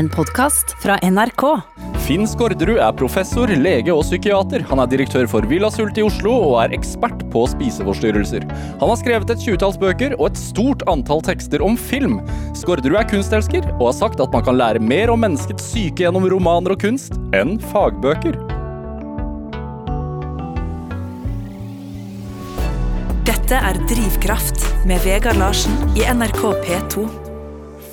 En podkast fra NRK. Finn Skårderud er professor, lege og psykiater. Han er direktør for Villa Sult i Oslo og er ekspert på spiseforstyrrelser. Han har skrevet et tjuetalls bøker og et stort antall tekster om film. Skårderud er kunstelsker og har sagt at man kan lære mer om menneskets syke gjennom romaner og kunst enn fagbøker. Dette er Drivkraft med Vegard Larsen i NRK P2.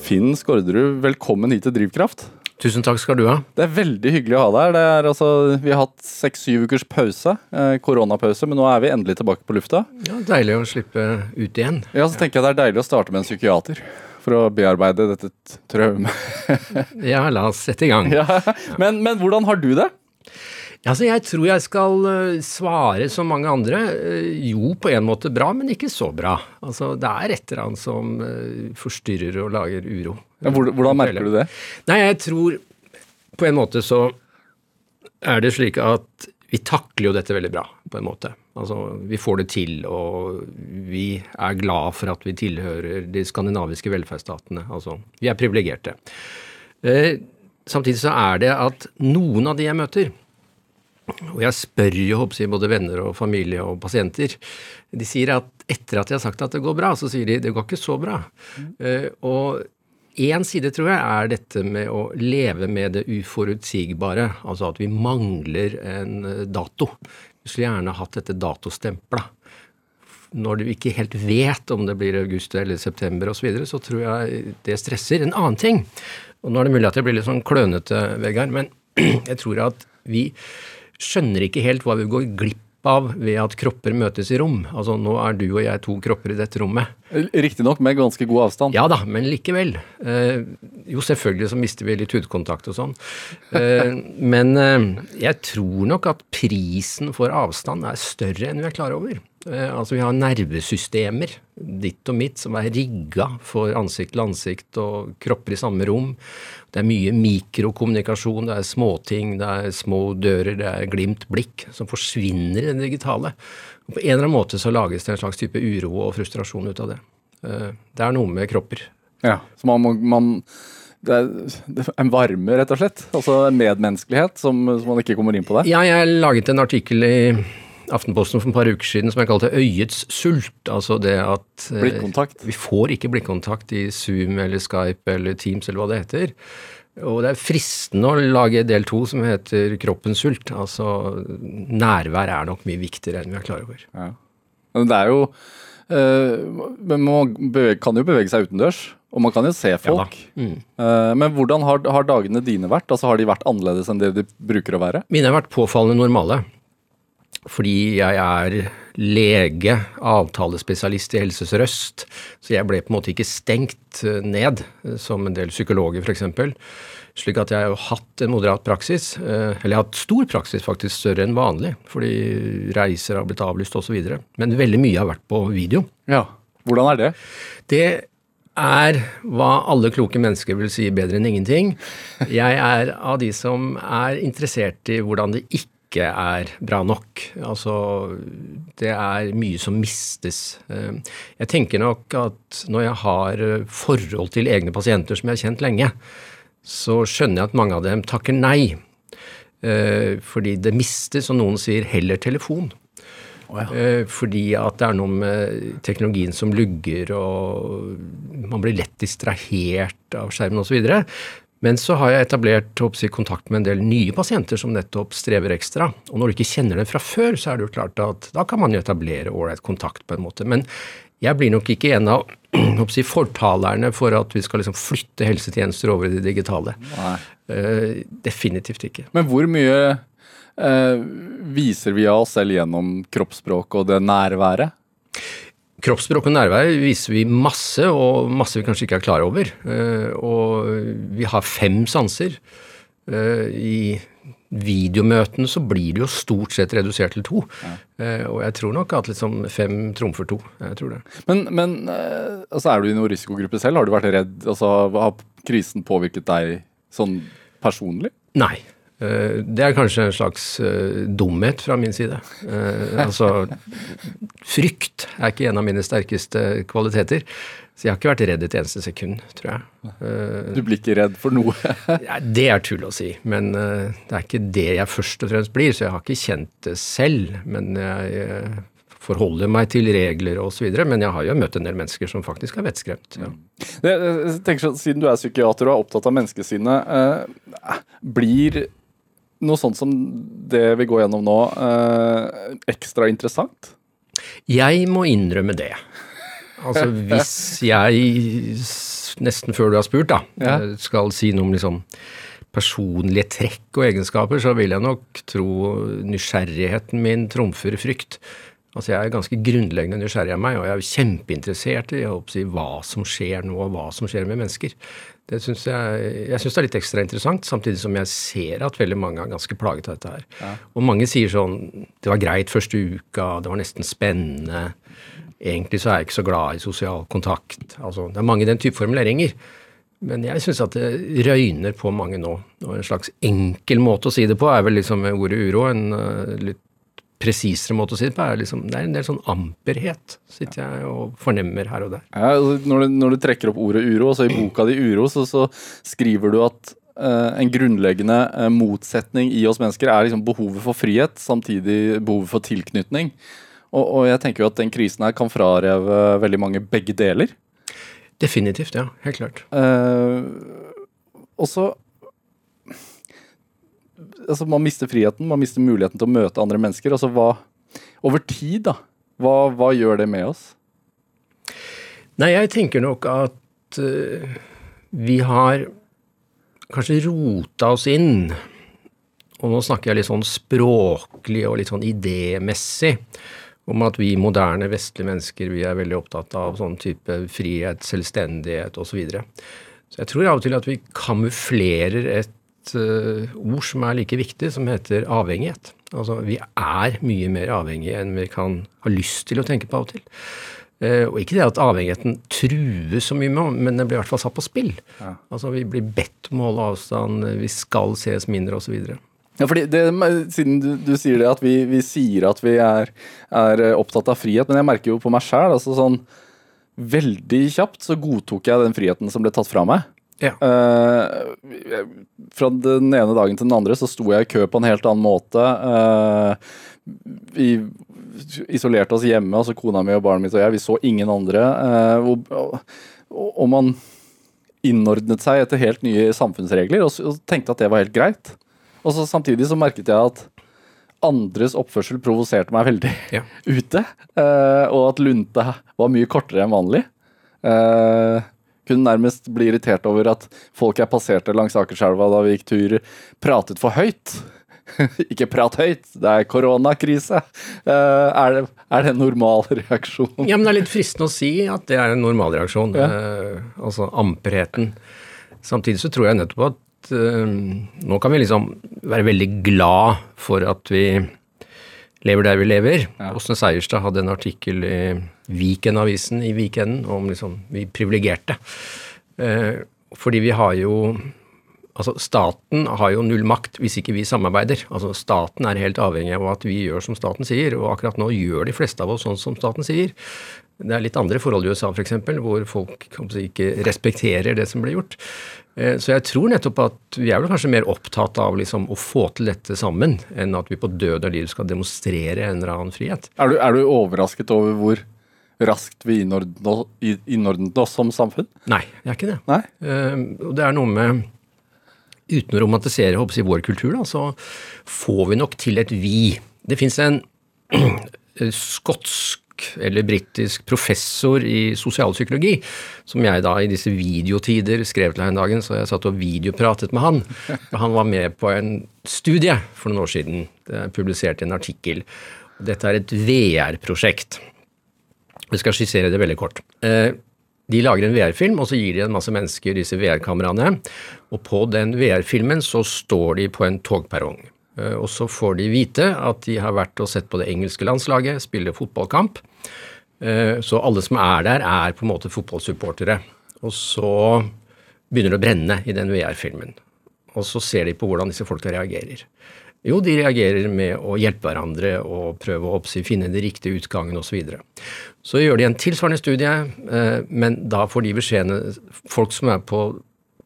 Finn Skårderud, velkommen hit til Drivkraft. Tusen takk skal du ha. Det er veldig hyggelig å ha deg her. Er altså, vi har hatt seks-syv ukers pause, eh, koronapause, men nå er vi endelig tilbake på lufta. Ja, Deilig å slippe ut igjen. Ja, så tenker jeg det er deilig å starte med en psykiater for å bearbeide dette traumet. Ja, la oss sette i gang. ja. men, men hvordan har du det? Altså, jeg tror jeg skal eh, svare som mange andre. eh, Jo, på en måte bra, men ikke så bra. Altså, det er et eller annet som eh, forstyrrer og lager uro. Ja, hvordan merker du det? Nei, jeg tror på en måte så er det slik at vi takler jo dette veldig bra, på en måte. Altså, vi får det til, og vi er glad for at vi tilhører de skandinaviske velferdsstatene. Altså, vi er privilegerte. Eh, samtidig så er det at noen av de jeg møter, og jeg spør jo jeg, både venner og familie og pasienter. De sier at etter at de har sagt at det går bra, så sier de det går ikke så bra. Eh, og én side tror jeg er dette med å leve med det uforutsigbare. Altså at vi mangler en eh, dato. Vi skulle gjerne hatt dette datostempla. Når du ikke helt vet om det blir august eller september osv., så, videre, så tror jeg det stresser. En annen ting, og nå er det mulig at jeg blir litt sånn klønete, Vegard, men jeg tror at vi skjønner ikke helt hva vi går glipp av ved at kropper møtes i rom. Altså nå er du og jeg to kropper i dette rommet. Riktignok med ganske god avstand. Ja da, men likevel. Eh, jo, selvfølgelig så mister vi litt hudkontakt og sånn. Eh, men eh, jeg tror nok at prisen for avstand er større enn vi er klar over. Eh, altså vi har nervesystemer, ditt og mitt, som er rigga for ansikt til ansikt og kropper i samme rom. Det er mye mikrokommunikasjon, det er småting, det er små dører, det er glimt blikk som forsvinner i det digitale. Og på en eller annen måte så lages det en slags type uro og frustrasjon ut av det. Eh, Det er noe med kropper. Ja, så man man, det er, det er en varme, rett og slett. Altså en medmenneskelighet som, som man ikke kommer inn på der. Ja, jeg laget en artikkel i Aftenposten for et par uker siden som jeg kalte 'Øyets sult'. Altså det at eh, Blikkontakt. Vi får ikke blikkontakt i Zoom eller Skype eller Teams eller hva det heter. Og det er fristende å lage del to som heter 'Kroppens sult'. Altså nærvær er nok mye viktigere enn vi er klar over. Ja. Men det er jo eh, Men man bevege, kan jo bevege seg utendørs, og man kan jo se folk. Mm. Eh, men hvordan har, har dagene dine vært? Altså Har de vært annerledes enn det de bruker å være? Mine har vært påfallende normale. Fordi jeg er lege, avtalespesialist i Helse Sør-Øst, så jeg ble på en måte ikke stengt eh, ned, eh, som en del psykologer f.eks. Slik at jeg har hatt en moderat praksis, eh, eller jeg har hatt stor praksis, faktisk større enn vanlig, fordi reiser har blitt avlyst osv. Men veldig mye har vært på video. Ja. Hvordan er det? Det er hva alle kloke mennesker vil si bedre enn ingenting. Jeg er av de som er interessert i hvordan det ikke er bra nok. Altså, det er mye som mistes. Eh, Jeg tenker nok at når jeg har eh, forhold til egne pasienter som jeg har kjent lenge, så skjønner jeg at mange av dem takker nei. Eh, Fordi det mistes, og noen sier heller telefon. Eh, Fordi at det er noe med teknologien som lugger, og man blir lett distrahert av skjermen osv. Men så har jeg etablert jeg, kontakt med en del nye pasienter som nettopp strever ekstra. Og når du ikke kjenner dem fra før, så er det jo klart at da kan man jo etablere ålreit kontakt på en måte. Men jeg blir nok ikke en av jeg, fortalerne for at vi skal liksom flytte helsetjenester over i det digitale. Eh, definitivt ikke. Men hvor mye uh, viser vi av oss selv gjennom kroppsspråk og det nærværet? Kroppsspråk og nærvær viser vi masse, og masse vi kanskje ikke er klar over. Eh, Og vi har fem sanser. Eh, I videomøtene så blir det jo stort sett redusert til to. Ja. Og jeg tror nok at liksom fem trumfer to. Jeg tror det. Men, men eh, altså, er du i noen risikogruppe selv? Har du vært redd? Altså, har krisen påvirket deg sånn personlig? Nei. Eh, Det er kanskje en slags eh, dumhet fra min side. Eh, altså, frykt er ikke en av mine sterkeste kvaliteter. Så jeg har ikke vært redd et eneste sekund, tror jeg. Du blir ikke redd for noe? det er tull å si, men det er ikke det jeg først og fremst blir. Så jeg har ikke kjent det selv. Men jeg forholder meg til regler osv. Men jeg har jo møtt en del mennesker som faktisk er vettskremt. Ja. Jeg tenker sånn, Siden du er psykiater og er opptatt av menneskesinnet, blir noe sånt som det vi går gjennom nå, ekstra interessant? Jeg må innrømme det. Altså hvis jeg, nesten før du har spurt, da, ja. Eh, skal si noe om liksom personlige trekk og egenskaper, så vil jeg nok tro nysgjerrigheten min trumfer frykt. Altså Jeg er ganske grunnleggende nysgjerrig av meg, og jeg er kjempeinteressert i si, hva som skjer nå, og hva som skjer med mennesker. Det synes jeg, jeg syns det er litt ekstra interessant, samtidig som jeg ser at veldig mange er ganske plaget av dette her. Ja. Og mange sier sånn Det var greit første uka, det var nesten spennende. Egentlig så er jeg ikke så glad i sosial kontakt. Altså, det er mange den type formuleringer. Men jeg syns at det røyner på mange nå. Og en slags enkel måte å si det på er vel liksom ordet uro. En uh, litt presisere måte å si det på er liksom, det er en del sånn amperhet, sitter jeg og fornemmer her og der. Ja, altså, når, du, når, du, trekker opp ordet uro, så i boka di Uro, så, så skriver du at uh, en grunnleggende uh, motsetning i oss mennesker er liksom behovet for frihet, samtidig behovet for tilknytning. Og, og, jeg tenker jo at den krisen her kan frareve veldig mange begge deler. Definitivt, ja. Helt klart. Uh, og så altså Man mister friheten, man mister muligheten til å møte andre mennesker. altså hva, Over tid, da. Hva, hva gjør det med oss? Nei, jeg tenker nok at uh, vi har kanskje rota oss inn og nå snakker jeg litt sånn språklig og litt sånn idémessig om at vi moderne vestlige mennesker vi er veldig opptatt av sånn type frihet, selvstendighet osv. Så, videre. så jeg tror av og til at vi kamuflerer et uh, ord som er like viktig, som heter avhengighet. Altså vi er mye mer avhengige enn vi kan ha lyst til å tenke på av og til. Uh, og ikke det at avhengigheten trues så mye med, men den blir i hvert fall satt på spill. Ja. Altså Vi blir bedt om å holde avstand, vi skal ses mindre osv. Ja, fordi det, Siden du, du, sier det at vi, vi sier at vi er, er, opptatt av frihet, men jeg merker jo på meg sjæl altså sånn Veldig kjapt så godtok jeg den friheten som ble tatt fra meg. Ja. Uh, fra den ene dagen til den andre så sto jeg i kø på en helt annen måte. Uh, vi isolerte oss hjemme, altså kona mi og barnet mitt og jeg. Vi så ingen andre. Uh, og, og, og, man innordnet seg etter helt nye samfunnsregler og, og tenkte at det var helt greit. Og så samtidig så merket jeg at andres oppførsel provoserte meg veldig ja. ute. Og at lunta var mye kortere enn vanlig. Uh, kunne nærmest bli irritert over at folk jeg passerte langs Akerselva da vi gikk tur, pratet for høyt. Ikke prat høyt, det er koronakrise. Uh, er, det, er det en normal reaksjon? Ja, men Det er litt fristende å si at det er en normal reaksjon. Ja. altså amperheten. Samtidig så tror jeg nettopp at uh, nå kan vi liksom være veldig glad for at vi lever der vi lever. Ja. Seierstad hadde en artikkel i Viken-avisen i weekenden om liksom vi privilegerte. Eh, fordi vi har jo Altså, staten har jo null makt hvis ikke vi samarbeider. Altså, Staten er helt avhengig av at vi gjør som staten sier, og akkurat nå gjør de fleste av oss sånn som staten sier. Det er litt andre forhold i USA f.eks., hvor folk ikke respekterer det som blir gjort. Eh, så jeg tror nettopp at vi er vel kanskje mer opptatt av liksom å få til dette sammen, enn at vi på død og liv skal demonstrere en eller annen frihet. Er du, er du overrasket over hvor raskt vi innordnet oss som samfunn? Nei, jeg er ikke det. Nei? Uh, det er noe med Uten å romantisere håper jeg, vår kultur, da, så får vi nok til et vi. Det fins en skotsk eller britisk professor i sosialpsykologi, som jeg da i disse videotider skrev til her en dagen, så jeg satt og videopratet med han. Han var med på en studie for noen år siden. Det er publisert i en artikkel. Dette er et VR-prosjekt. Vi skal skissere det veldig kort. Eh, de lager en VR-film, og så gir de en masse mennesker disse VR-kameraene. Og på den VR-filmen så står de på en togperrong. Eh, og så får de vite at de har vært og sett på det engelske landslaget spille fotballkamp. Eh, så alle som er der, er på en måte fotballsupportere. Og så begynner det å brenne i den VR-filmen. Og så ser de på hvordan disse folka reagerer. Jo, de reagerer med å hjelpe hverandre og prøve å finne den riktige utgangen osv. Så, videre. Så gjør de en tilsvarende studie, eh, men da får de beskjedene Folk som er på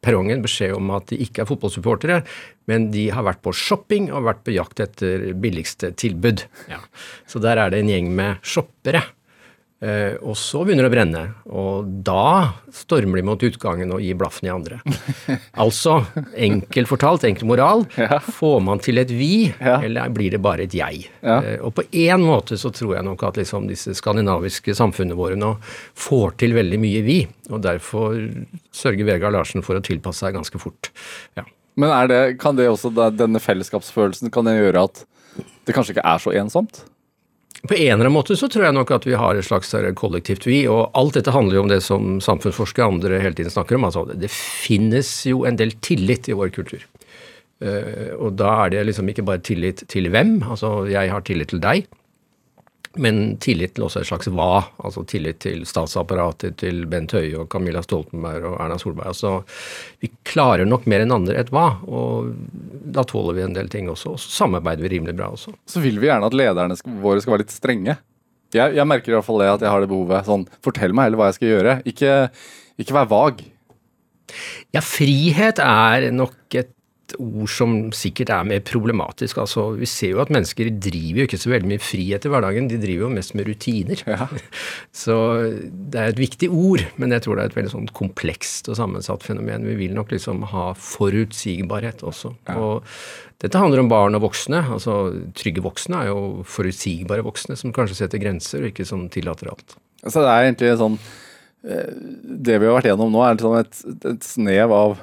perrongen, beskjed om at de ikke er fotballsupportere, men de har vært på shopping og vært på jakt etter billigste tilbud. Ja. Så der er det en gjeng med shoppere. Eh, og så begynner det å brenne, og da stormer de mot utgangen og gir blaffen i andre. altså, enkelt fortalt, enkel moral, ja. får man til et vi, ja. eller blir det bare et jeg? Ja. Eh, og på én måte så tror jeg nok at liksom disse skandinaviske samfunnene våre nå får til veldig mye vi, og derfor sørger Vegard Larsen for å tilpasse seg ganske fort. Ja. Men det, kan det også, denne fellesskapsfølelsen, kan det gjøre at det kanskje ikke er så ensomt? På en eller annen måte så tror jeg nok at vi har et slags kollektivt vi, og alt dette handler jo om det som samfunnsforskere og andre hele tiden snakker om. altså Det finnes jo en del tillit i vår kultur. Uh, og da er det liksom ikke bare tillit til hvem, altså jeg har tillit til deg, men tillit til også et slags hva. Altså tillit til statsapparatet, til Bent Høie og Camilla Stoltenberg og Erna Solberg. Altså, vi klarer nok mer enn andre et hva, og da tåler vi en del ting også. Og så samarbeider vi rimelig bra også. Så vil vi gjerne at lederne våre skal være litt strenge. Jeg, jeg merker i hvert fall det at jeg har det behovet. Sånn, fortell meg heller hva jeg skal gjøre. Ikke, ikke vær vag. Ja, frihet er nok et ord som sikkert er mer problematisk. Altså, vi ser jo at mennesker driver jo ikke så veldig mye frihet i hverdagen, de driver jo mest med rutiner. Ja. Så det er et viktig ord, men jeg tror det er et veldig sånn komplekst og sammensatt fenomen. Vi vil nok liksom ha forutsigbarhet også. Ja. Og dette handler om barn og voksne. altså Trygge voksne er jo forutsigbare voksne som kanskje setter grenser, og ikke sånn tillater alt. Så det er egentlig sånn eh, Det vi har vært gjennom nå, er sånn et, et snev av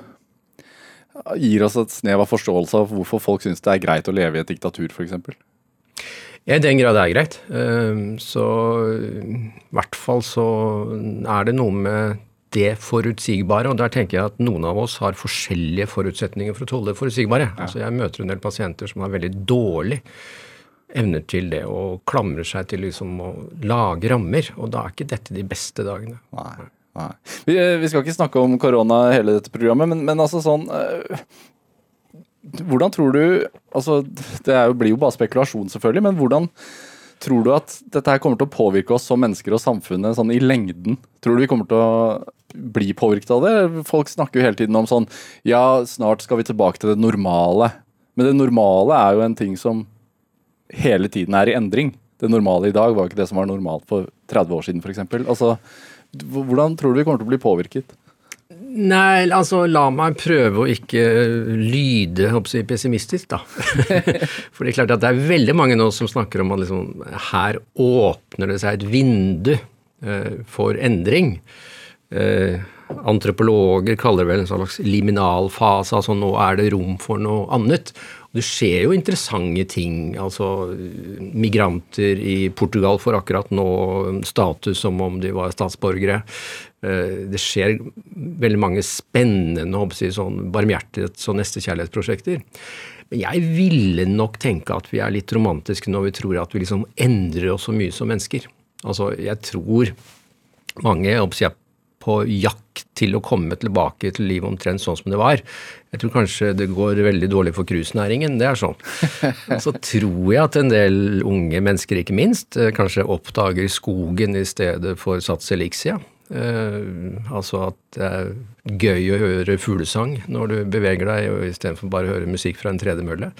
gir oss et snev av forståelse av hvorfor folk syns det er greit å leve i et diktatur, f.eks. Ja, I den grad det er greit. Ehm, så i hvert fall så er det noe med det forutsigbare, og der tenker jeg at noen av oss har forskjellige forutsetninger for å tåle det forutsigbare. Ja. Altså Jeg møter en del pasienter som har veldig dårlig evner til det og klamrer seg til liksom å lage rammer, og da er ikke dette de beste dagene. Nei. Vi, eh, vi, skal ikke snakke om korona hele dette programmet, men, men altså sånn øh, Hvordan tror du altså Det jo, blir jo bare spekulasjon, selvfølgelig, men hvordan tror du at dette her kommer til å påvirke oss som mennesker og samfunnet sånn i lengden? Tror du vi kommer til å bli påvirket av det? Folk snakker jo hele tiden om sånn Ja, snart skal vi tilbake til det normale. Men det normale er jo en ting som hele tiden er i endring. Det normale i dag var ikke det som var normalt for 30 år siden, f.eks. Altså, hvordan tror du vi kommer til å bli påvirket? Nei, altså la meg prøve å ikke lyde jeg, pessimistisk, da. For det er klart at det er veldig mange nå som snakker om at liksom, her åpner det seg et vindu eh, for endring. Eh, antropologer kaller det vel en slags liminalfase, altså nå er det rom for noe annet. Det skjer jo interessante ting. altså Migranter i Portugal får akkurat nå status som om de var statsborgere. Eh, det skjer veldig mange spennende si, sånn barmhjertighets- og nestekjærlighetsprosjekter. Men jeg ville nok tenke at vi er litt romantiske når vi tror at vi liksom endrer oss så mye som mennesker. Altså, jeg tror mange jeg, på jakt til å komme tilbake til livet omtrent sånn som det var. Jeg tror kanskje det går veldig dårlig for cruisenæringen, det er sånn. Så tror jeg at en del unge mennesker, ikke minst, eh, kanskje oppdager skogen i stedet for Sats Elixia. Uh, altså at det er gøy å høre fuglesang når du beveger deg, istedenfor bare å høre musikk fra en tredemølle.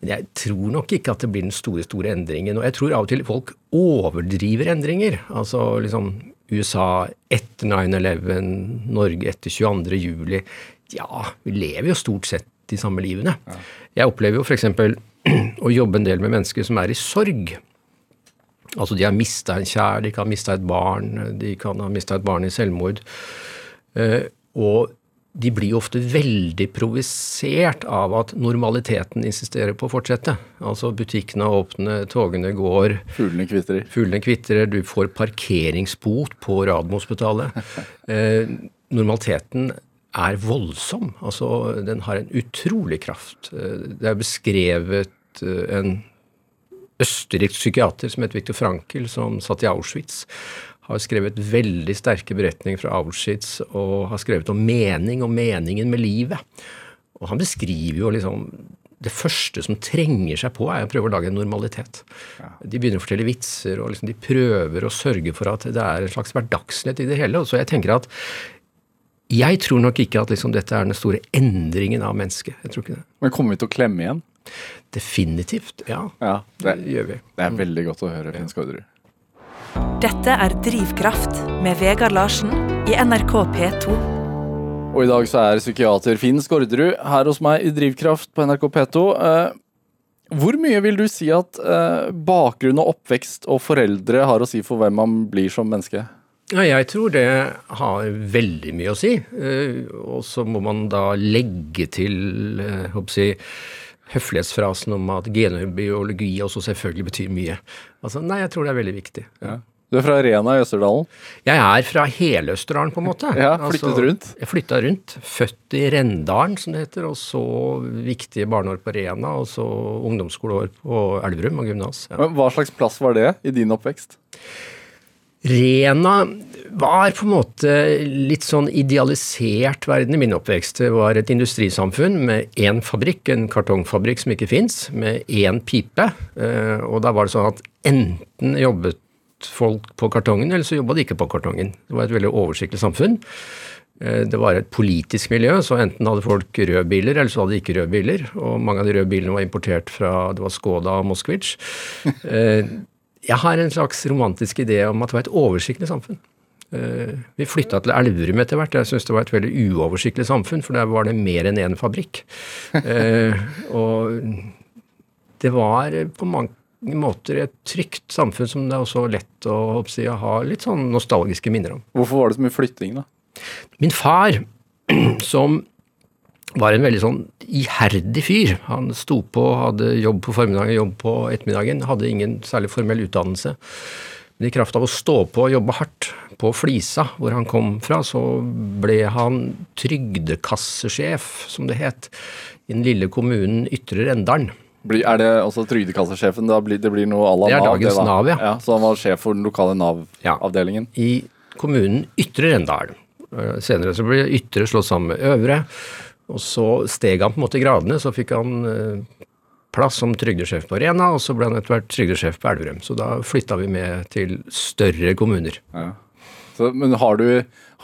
Men jeg tror nok ikke at det blir den store, store endringen. Og jeg tror av og til folk overdriver endringer. Altså liksom USA etter 9-11, Norge etter 22. juli. Ja, vi lever jo stort sett de samme livene. Ja. Jeg opplever jo f.eks. å jobbe en del med mennesker som er i sorg. Altså de har mista en kjær, de kan ha mista et barn, de kan ha mista et barn i selvmord. Uh, og de blir ofte veldig provisert av at normaliteten insisterer på å fortsette. Altså butikkene er åpne, togene går. Fuglene kvitrer. Fuglene kvitrer, du får parkeringsbot på Radiumhospitalet. Eh, normaliteten er voldsom. Altså, den har en utrolig kraft. Eh, det er beskrevet eh, en østerriksk psykiater som het Viktor Frankel, som satt i Auschwitz har skrevet veldig sterke beretninger fra Auschwitz og har skrevet om mening og meningen med livet. Og han beskriver jo liksom det første som trenger seg på, er å prøve å lage en normalitet. De begynner å fortelle vitser, og liksom de prøver å sørge for at det er en slags hverdagslighet i det hele. Og så jeg tenker at jeg tror nok ikke at liksom dette er den store endringen av mennesket. Jeg tror ikke det. Men kommer vi til å klemme igjen? Definitivt, ja. Ja, det, Det gjør vi. det er veldig godt å høre, Finn Skårderud. Dette er Drivkraft med Vegard Larsen i NRK P2. Og i dag så er psykiater Finn Skårderud her hos meg i Drivkraft på NRK P2. Eh, hvor mye vil du si at eh, bakgrunn og oppvekst og foreldre har å si for hvem man blir som menneske? Ja, jeg tror det har veldig mye å si. Eh, Og så må man da legge til jeg høflighetsfrasen om at genebiologi også selvfølgelig betyr mye. Altså, Nei, jeg tror det er veldig viktig. Du er fra Rena i Østerdalen. Jeg er fra hele Østerdalen, på en måte. Ja, flyttet rundt. Jeg flytta rundt. Født i Rendalen, som det heter, og så viktige barneår på Rena, og så ungdomsskoleår på Elverum og gymnas. Ja. Hva slags plass var det i din oppvekst? Rena var på en måte litt sånn idealisert verden i min oppvekst. Det var et industrisamfunn med én fabrikk, en kartongfabrikk som ikke fins, med én pipe. Eh, Og da var det sånn at enten jobbet folk på kartongen, eller så jobba de ikke på kartongen. Det var et veldig oversiktlig samfunn. Eh, Det var et politisk miljø, så enten hadde folk røde biler, eller så hadde de ikke røde biler. Og mange av de røde bilene var importert fra det var Skoda og Moskvitsj. Eh, Jeg har en slags romantisk idé om at det var et oversiktlig samfunn. Eh, Vi flytta til Elverum etter hvert. Jeg syns det var et veldig uoversiktlig samfunn, for der var det mer enn én fabrikk. Eh, Og det var på mange måter et trygt samfunn som det er også lett å, håper å ha litt sånn nostalgiske minner om. Hvorfor var det så mye flytting, da? Min far, som var en veldig sånn iherdig fyr. Han sto på, hadde jobb på formiddagen, jobb på ettermiddagen. Hadde ingen særlig formell utdannelse. Men i kraft av å stå på og jobbe hardt på Flisa, hvor han kom fra, så ble han trygdekassesjef, som det het, i den lille kommunen Ytre Rendalen. Er det også trygdekassesjefen? Det blir, det blir noe à la Det er Nav? dagens da. Nav, ja. ja. Så han var sjef for den lokale Nav-avdelingen? Ja, i kommunen Ytre Rendal. Eh, Senere så ble Ytre slått sammen med Øvre, og så steg han på en måte i gradene. Så fikk han eh, plass som trygdesjef på Rena, og så ble han etter hvert trygdesjef på Elverum. Så da flytta vi med til større kommuner. Ja. Så, men har du,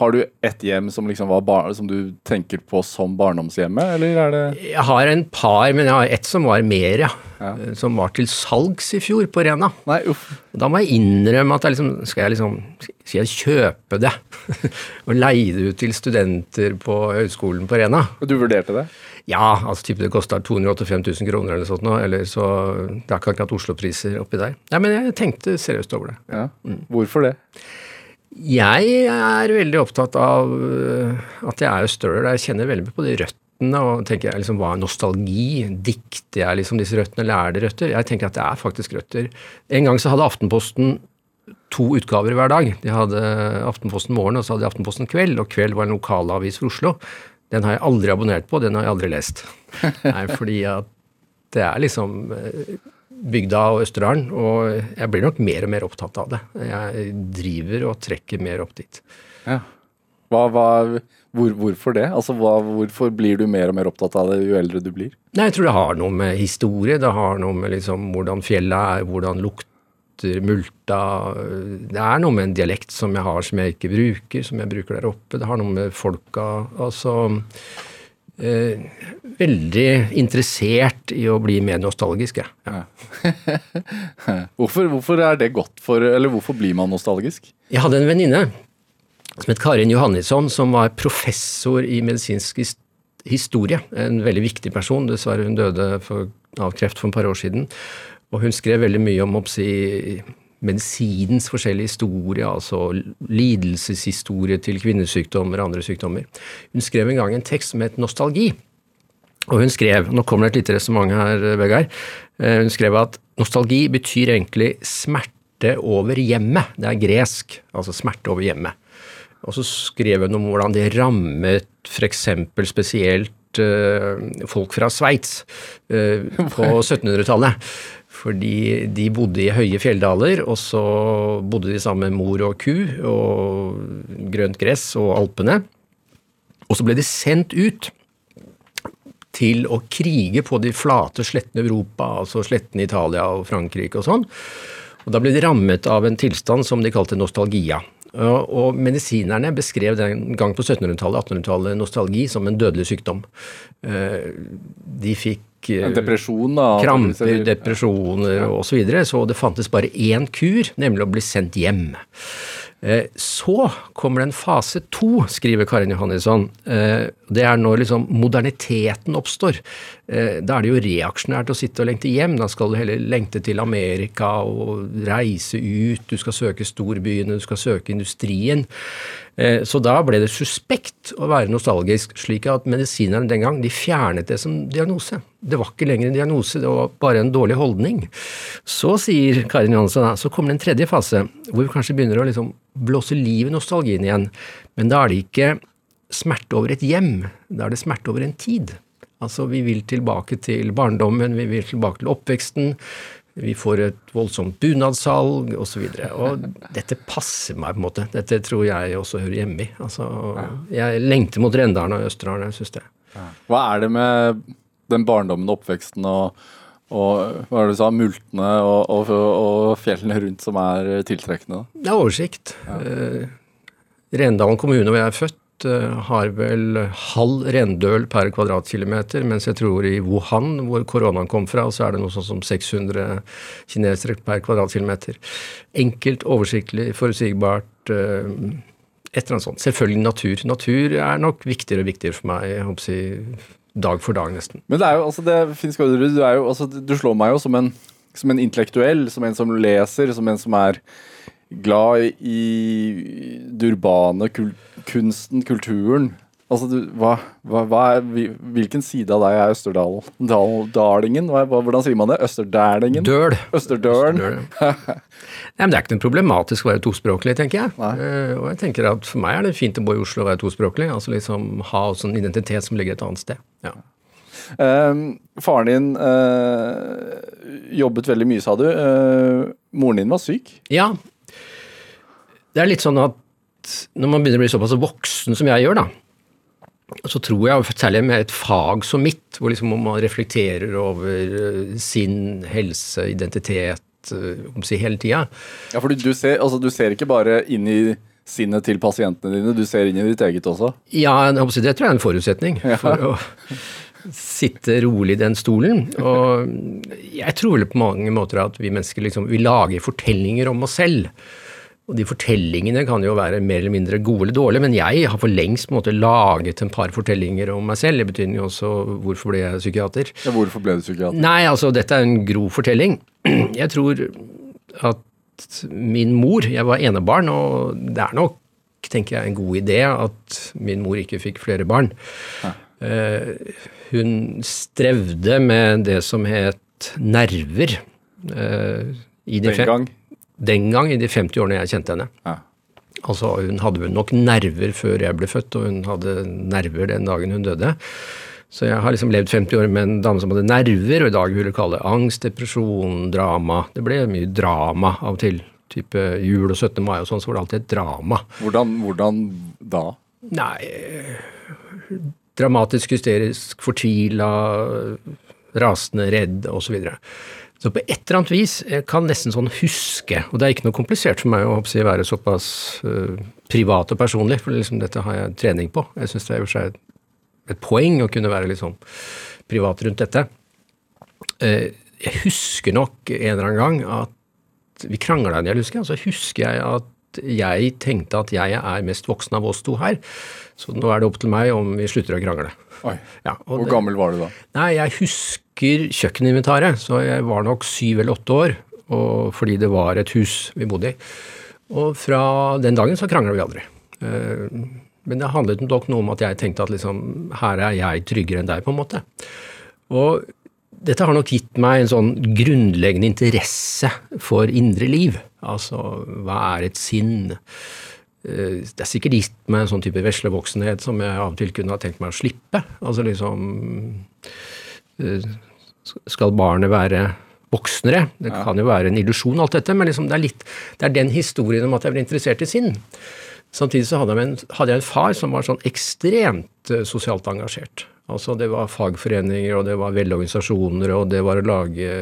har du ett hjem som liksom var som du tenker på som barndomshjemmet, eller er det Jeg har en par, men jeg har ett som var mer, ja. Ja. Som var til salgs i fjor på Rena. Nei, uff. Da må jeg innrømme at jeg liksom, skal jeg liksom skal jeg kjøpe det og leie det ut til studenter på høyskolen på Rena. Du vurderte det? Ja, altså type det kosta 285 000 kroner eller sånt noe, eller så det er ikke akkurat Oslo-priser oppi der. Nei, men jeg tenkte seriøst over det. Ja. Hvorfor det? Jeg er veldig opptatt av øh, at jeg er jo større. Jeg kjenner veldig på de røttene og tenker jeg liksom, hva er nostalgi? Dikter jeg liksom disse røttene, eller er det røtter? Jeg tenker at det er faktisk røtter. En gang så hadde Aftenposten to utgaver hver dag. De hadde Aftenposten morgen, og så hadde de Aftenposten kveld, og kveld var en lokalavis for Oslo. Den har jeg aldri abonnert på, den har jeg aldri lest. Nei, fordi at det er liksom eh, bygda og Østerdalen, og jeg blir nok mer og mer opptatt av det. Jeg driver og trekker mer opp dit. Ja. Hva, hva, hvor, hvorfor det? Altså, hva, hvorfor blir du mer og mer opptatt av det jo eldre du blir? Nei, jeg tror det har noe med historie, det har noe med liksom hvordan fjellet er, hvordan lukter multa Det er noe med en dialekt som jeg har som jeg ikke bruker, som jeg bruker der oppe. Det har noe med folka Altså eh, Veldig interessert i å bli mer nostalgisk, jeg. Ja. Hvorfor, hvorfor er det godt for Eller hvorfor blir man nostalgisk? Jeg hadde en venninne som het Karin Johannisson, som var professor i medisinsk historie. En veldig viktig person. Dessverre, hun døde for, av kreft for et par år siden. Og hun skrev veldig mye om oppsi, medisinens forskjellige historie, altså lidelseshistorie til kvinnesykdommer og andre sykdommer. Hun skrev en gang en tekst som het Nostalgi. Og hun skrev, nå kommer det et lite resonnement her, Vegard, Eh, hun skrev at nostalgi betyr egentlig smerte over hjemmet. Det er gresk, altså smerte over hjemmet. Og så skrev hun om hvordan det rammet f.eks. spesielt eh, folk fra Sveits eh, på 1700-tallet. Fordi de bodde i høye fjelldaler, og så bodde de sammen med mor og ku og grønt gress og Alpene. Og så ble de sendt ut til å krige på de flate slettene i Europa, altså slettene i Italia og Frankrike og sånn. Og Da ble de rammet av en tilstand som de kalte nostalgia. Og, medisinerne beskrev den gang på 1700-tallet 1800-tallet nostalgi som en dødelig sykdom. Eh, de fikk depresjon, da? kramper, depresjoner og så videre, så det fantes bare én kur, nemlig å bli sendt hjem. Eh, Så kommer det en fase to, skriver Karin Johannesson. Eh, Det er når liksom moderniteten oppstår. Eh, Da er det jo reaksjonært å sitte og lengte hjem. Da skal du heller lengte til Amerika og reise ut. Du skal søke storbyene, du skal søke industrien. Eh, Så da ble det suspekt å være nostalgisk, slik at medisinerne den gang de fjernet det som diagnose. Det var ikke lenger en diagnose, det var bare en dårlig holdning. Så sier Karin Johansen, så kommer det en tredje fase, hvor vi kanskje begynner å liksom blåse liv i nostalgien igjen. Men da er det ikke smerte over et hjem, da er det smerte over en tid. Altså, vi vil tilbake til barndommen, vi vil tilbake til oppveksten. Vi får et voldsomt bunadssalg osv. Og, så og dette passer meg, på en måte. Dette tror jeg også hører hjemme i. Altså, jeg lengter mot Rendalen og Østerdalen, jeg syns det. Hva er det med den barndommen og oppveksten og, og hva er det du sa, multene og, og, og fjellene rundt som er tiltrekkende? Det er oversikt. Eh, Rendalen kommune hvor jeg er født, har vel halv rendøl per kvadratkilometer, mens jeg tror i Wuhan, hvor koronaen kom fra, så er det noe sånn som 600 kinesere per kvadratkilometer. Enkelt, oversiktlig, forutsigbart. eh, Et eller annet sånt. Selvfølgelig natur. Natur er nok viktigere og viktigere for meg, jeg håper si, dag for dag, nesten. Men det er jo, altså det, Finn Skårderud, du, altså, du slår meg jo som en, som en intellektuell, som en som leser, som en som er glad i det urbane, kul, kunsten, kulturen. Altså, du, hva, hva, hva er, hvilken side av deg er Østerdalingen? Dal, dalingen? Hva, hva, hvordan sier man det? Østerdælingen? Døl. Østerdølen? Døl. Nei, men Det er ikke noe problematisk å være tospråklig, tenker jeg. Eh, og jeg tenker at For meg er det fint å bo i Oslo og være tospråklig. altså liksom Ha også en identitet som ligger et annet sted. Ja. Uh, faren din uh, jobbet veldig mye, sa du. Uh, moren din var syk. ja. Det er litt sånn at når man begynner å bli såpass voksen som jeg gjør, da, så tror jeg, særlig med et fag som mitt, hvor liksom man reflekterer over eh, sin helse, identitet, eh, si hele tida, Ja, for du, du, ser, altså, du ser ikke bare inn i sinnet til pasientene dine, du ser inn i ditt eget også. Ja, det tror jeg er en forutsetning for å sitte rolig i den stolen. Og jeg tror vel på mange måter at vi mennesker liksom, vi lager fortellinger om oss selv. Og de fortellingene kan jo være mer eller mindre gode eller dårlige, men jeg har for lengst på en måte laget en par fortellinger om meg selv. Det betyr jo også hvorfor ble jeg psykiater. Ja, hvorfor ble du psykiater? Nei, altså dette er en grov fortelling. Jeg tror at min mor Jeg var enebarn, og det er nok, tenker jeg, en god idé at min mor ikke fikk flere barn. Eh, hun strevde med det som het nerver. eh, i de Den gang? Den gang, i de 50 årene jeg kjente henne. Ja. Altså, Hun hadde nok nerver før jeg ble født, og hun hadde nerver den dagen hun døde. Så jeg har liksom levd 50 år med en dame som hadde nerver, og i dag vil du kalle det angst, depresjon, drama. Det ble mye drama av og til. Type jul og 17. mai og sånn, så var det alltid et drama. Hvordan, hvordan da? Nei Dramatisk, hysterisk, fortvila, rasende, redd osv. Så, videre. Så på et eller annet vis jeg kan nesten sånn huske, og det er ikke noe komplisert for meg å jeg, være såpass uh, privat og personlig, for liksom dette har jeg trening på. Jeg syns det er i og for seg et, poeng å kunne være litt sånn privat rundt dette. Uh, jeg husker nok en eller annen gang at vi krangla en del, husker jeg. Så husker jeg at jeg tenkte at jeg er mest voksen av oss to her, så nå er det opp til meg om vi slutter å krangle. Oi. Ja, Hvor det- gammel var du da? Nei, jeg husker kjøkkeninventaret, så jeg var nok syv eller åtte år, og fordi det var et hus vi bodde i. Og fra den dagen så krangla vi aldri. Eh, Men det handlet nok noe om at jeg tenkte at liksom, her er jeg tryggere enn deg, på en måte. Og dette har nok gitt meg en sånn grunnleggende interesse for indre liv. Altså, hva er et sinn? Eh, Det er sikkert gitt meg en sånn type veslevoksenhet som jeg av og til kunne ha tenkt meg å slippe. Altså liksom eh, Skal barnet være voksnere? Det kan jo være en illusjon, alt dette, men liksom det, er litt, det er den historien om at jeg ble interessert i sinn. Samtidig så hadde jeg, en, hadde jeg en far som var sånn ekstremt eh, sosialt engasjert. Altså det var fagforeninger, og det var velorganisasjoner, og det var å lage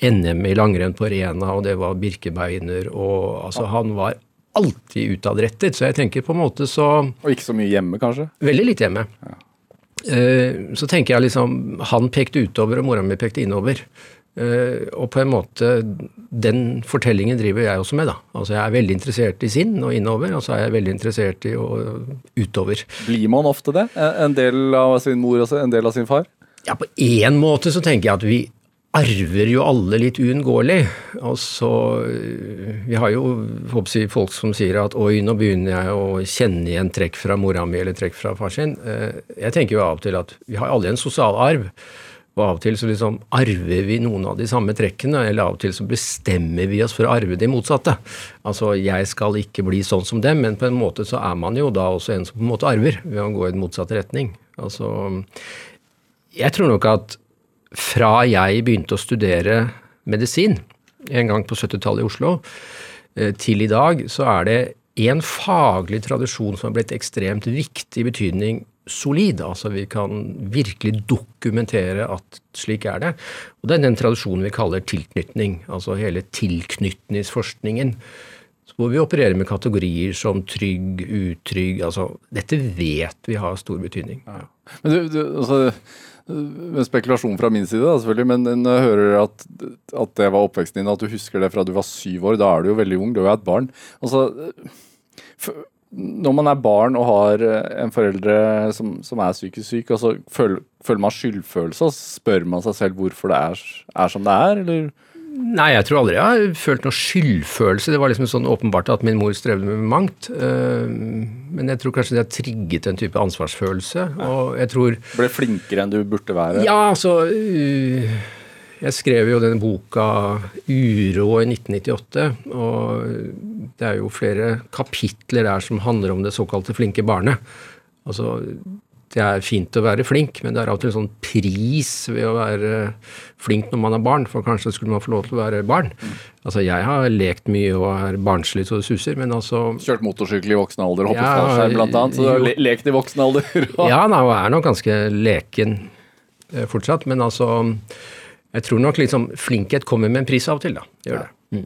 NM i langrenn på Rena, og det var Birkebeiner, og altså han var alltid utadrettet. Så jeg tenker på en måte så Og ikke så mye hjemme, kanskje? Veldig litt hjemme. Ja. Så tenker jeg liksom Han pekte utover, og mora mi pekte innover. Eh, Og på en måte Den fortellingen driver jeg også med, da. Altså jeg er veldig interessert i sinn og innover, og så er jeg veldig interessert i å utover. Blir man ofte det? En del av sin mor og en del av sin far? Ja, på én måte så tenker jeg at vi arver jo alle litt uunngåelig. Altså, vi har jo håper folk som sier at oi, nå begynner jeg å kjenne igjen trekk fra mora mi eller trekk fra far sin. Eh, Jeg tenker jo av og til at vi har alle en sosial arv. Og av og til så liksom arver vi noen av de samme trekkene, eller av og til så bestemmer vi oss for å arve det motsatte. Altså, jeg skal ikke bli sånn som dem, men på en måte så er man jo da også en som på en måte arver, ved å gå i den motsatte retning. Altså, jeg tror nok at fra jeg begynte å studere medisin en gang på 70-tallet i Oslo, eh, til i dag, så er det en faglig tradisjon som har blitt ekstremt viktig i betydning solid. Altså vi kan virkelig dokumentere at slik er det. Og det er den tradisjonen vi kaller tilknytning. Altså hele tilknytningsforskningen. Hvor vi opererer med kategorier som trygg, utrygg. Altså dette vet vi har stor betydning. Men du, du altså, spekulasjon fra min side, da, selvfølgelig, men når jeg hører at, at det var oppveksten din, at du husker det fra du var syv år, da er du jo veldig ung, du er jo et barn. Altså, når man er barn og har eh, en foreldre som, som er psykisk syk, altså, føler, føler man skyldfølelse, og spør man seg selv hvorfor det er, er som det er, eller? Nei, jeg tror aldri jeg har følt noe skyldfølelse. Det var liksom sånn åpenbart at min mor strevde med mangt. Eh, Men jeg tror kanskje det har trigget en type ansvarsfølelse. Og jeg tror Ble flinkere enn du burde være? Ja, altså uh, Jeg skrev jo denne boka 'Uro' i 1998. Og det er jo flere kapitler der som handler om det såkalte flinke barnet. Altså, det er fint å være flink, men det er alltid en sånn pris ved å være flink når man er barn, for kanskje skulle man få lov til å være barn. Altså, jeg har lekt mye og er barnslig så det suser, men altså Kjørt motorsykkel i voksen alder, hoppet Ja, seg blant annet, så du har le lekt i voksen alder. og- Ja, nei, og er nok ganske leken eh, fortsatt, men altså Jeg tror nok liksom flinkhet kommer med en pris av og til, da. Gjør det.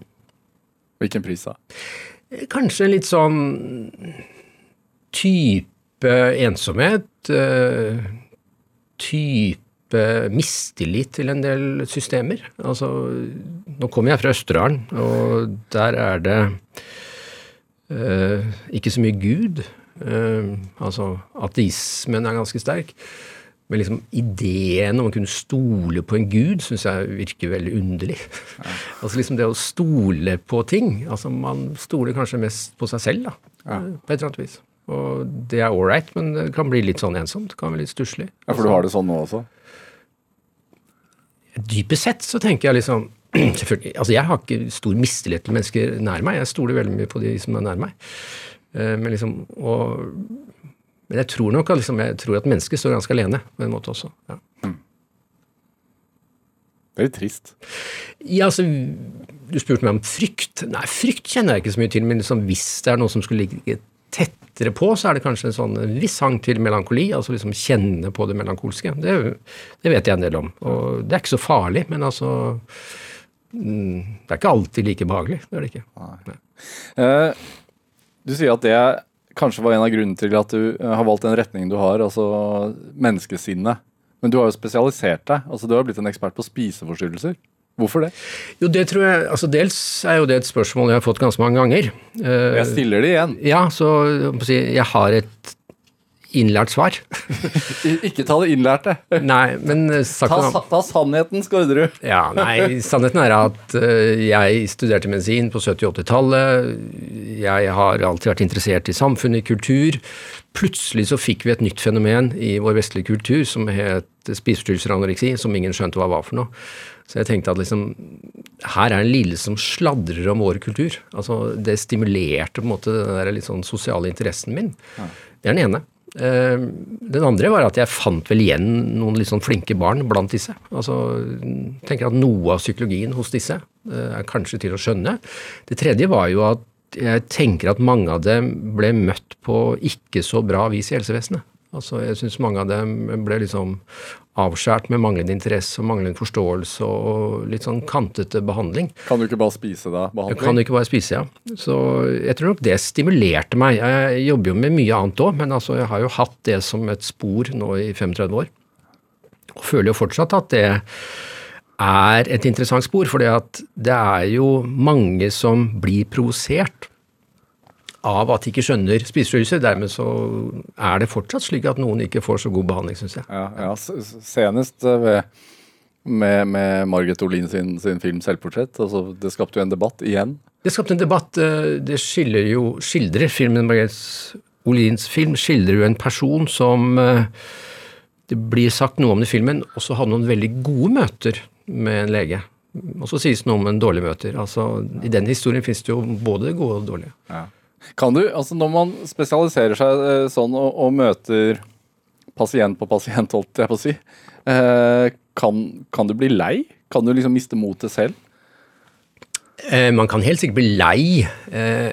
Hvilken pris da? Kanskje litt sånn type ensomhet. eh, Type mistillit til en del systemer. Altså, nå kommer jeg fra Østerdalen, og der er det eh, ikke så mye Gud. Eh, altså, ateismen er ganske sterk. Men liksom ideen om å kunne stole på en gud syns jeg virker veldig underlig. altså liksom det å stole på ting. altså Man stoler kanskje mest på seg selv, da. På et eller annet vis. Og det er ålreit, men det kan bli litt sånn ensomt. Det kan bli litt stusslig. Ja, For du har det sånn nå også? Dypest sett så tenker jeg liksom selvfølgelig, altså Jeg har ikke stor mistillit til mennesker nær meg. Jeg stoler veldig mye på de som er nær meg. Eh, Men liksom, og, men jeg tror nok at, liksom, jeg tror at mennesket står ganske alene på en måte også. Ja. Det er litt trist. Ja, altså, Du spurte meg om frykt. Nei, frykt kjenner jeg ikke så mye til. Men liksom, hvis det er noe som skulle ligge tettere på, så er det kanskje en sånn viss hang til melankoli. Altså liksom kjenne på det melankolske. Det, det vet jeg en del om. Og det er ikke så farlig, men altså mm, Det er ikke alltid like behagelig. Det er det ikke. Eh, du sier at det kanskje var en av grunnene til at du eh, har valgt den retningen du har, altså menneskesinnet. Men du har jo spesialisert deg. altså Du har blitt en ekspert på spiseforstyrrelser. Hvorfor det? Jo, det tror jeg, altså Dels er jo det et spørsmål jeg har fått ganske mange ganger. Eh, Jeg stiller det igjen. ja, så jeg har et innlært svar. Ikke ta det innlærte. Nei, men eh, sagt Ta, ta sannheten, Skårderud. Ja, nei, sannheten er at eh, jeg studerte medisin på 70-80-tallet. Jeg har alltid vært interessert i samfunnet, i kultur. Plutselig så fikk vi et nytt fenomen i vår vestlige kultur som het spiseforstyrrelser og anoreksi, som ingen skjønte hva var for noe. Så jeg tenkte at liksom, her er en lille som sladrer om vår kultur. Altså, det stimulerte på en måte den der litt sånn sosiale interessen min. Det er den ene. Eh, Den andre var at jeg fant vel igjen noen litt sånn flinke barn blant disse. Altså, tenker at Noe av psykologien hos disse eh, er kanskje til å skjønne. Det tredje var jo at jeg tenker at mange av dem ble møtt på ikke så bra vis i helsevesenet. Altså, jeg syns mange av dem ble liksom avskjært med manglende interesse og manglende forståelse og litt sånn kantete behandling. Kan du ikke bare spise da? Behandling? kan ikke bare spise, ja. Så jeg tror nok det stimulerte meg. Jeg jobber jo med mye annet òg, men altså, jeg har jo hatt det som et spor nå i 35 år. Og føler jo fortsatt at det er et interessant spor, for det er jo mange som blir provosert av at de ikke skjønner spiseforstyrrelser. Dermed så er det fortsatt slik at noen ikke får så god behandling, syns jeg. Ja, ja, senest eh, ved, med, med Margit Olin sin, sin film 'Selvportrett'. Altså, det skapte jo en debatt igjen. Det skapte en debatt. eh, Det skildrer jo, skildrer filmen Margit Olins film skildrer jo en person som eh, Det blir sagt noe om det i filmen, og så hadde noen veldig gode møter med en lege. Og så sies det noe om en dårlig møter. Altså, I den historien fins det jo både gode og dårlige. Kan du, altså Når man spesialiserer seg eh, sånn og, og møter pasient på pasient, holdt jeg på å si, eh, kan, kan du bli lei? Kan du liksom miste motet selv? Eh, man kan helt sikkert bli lei,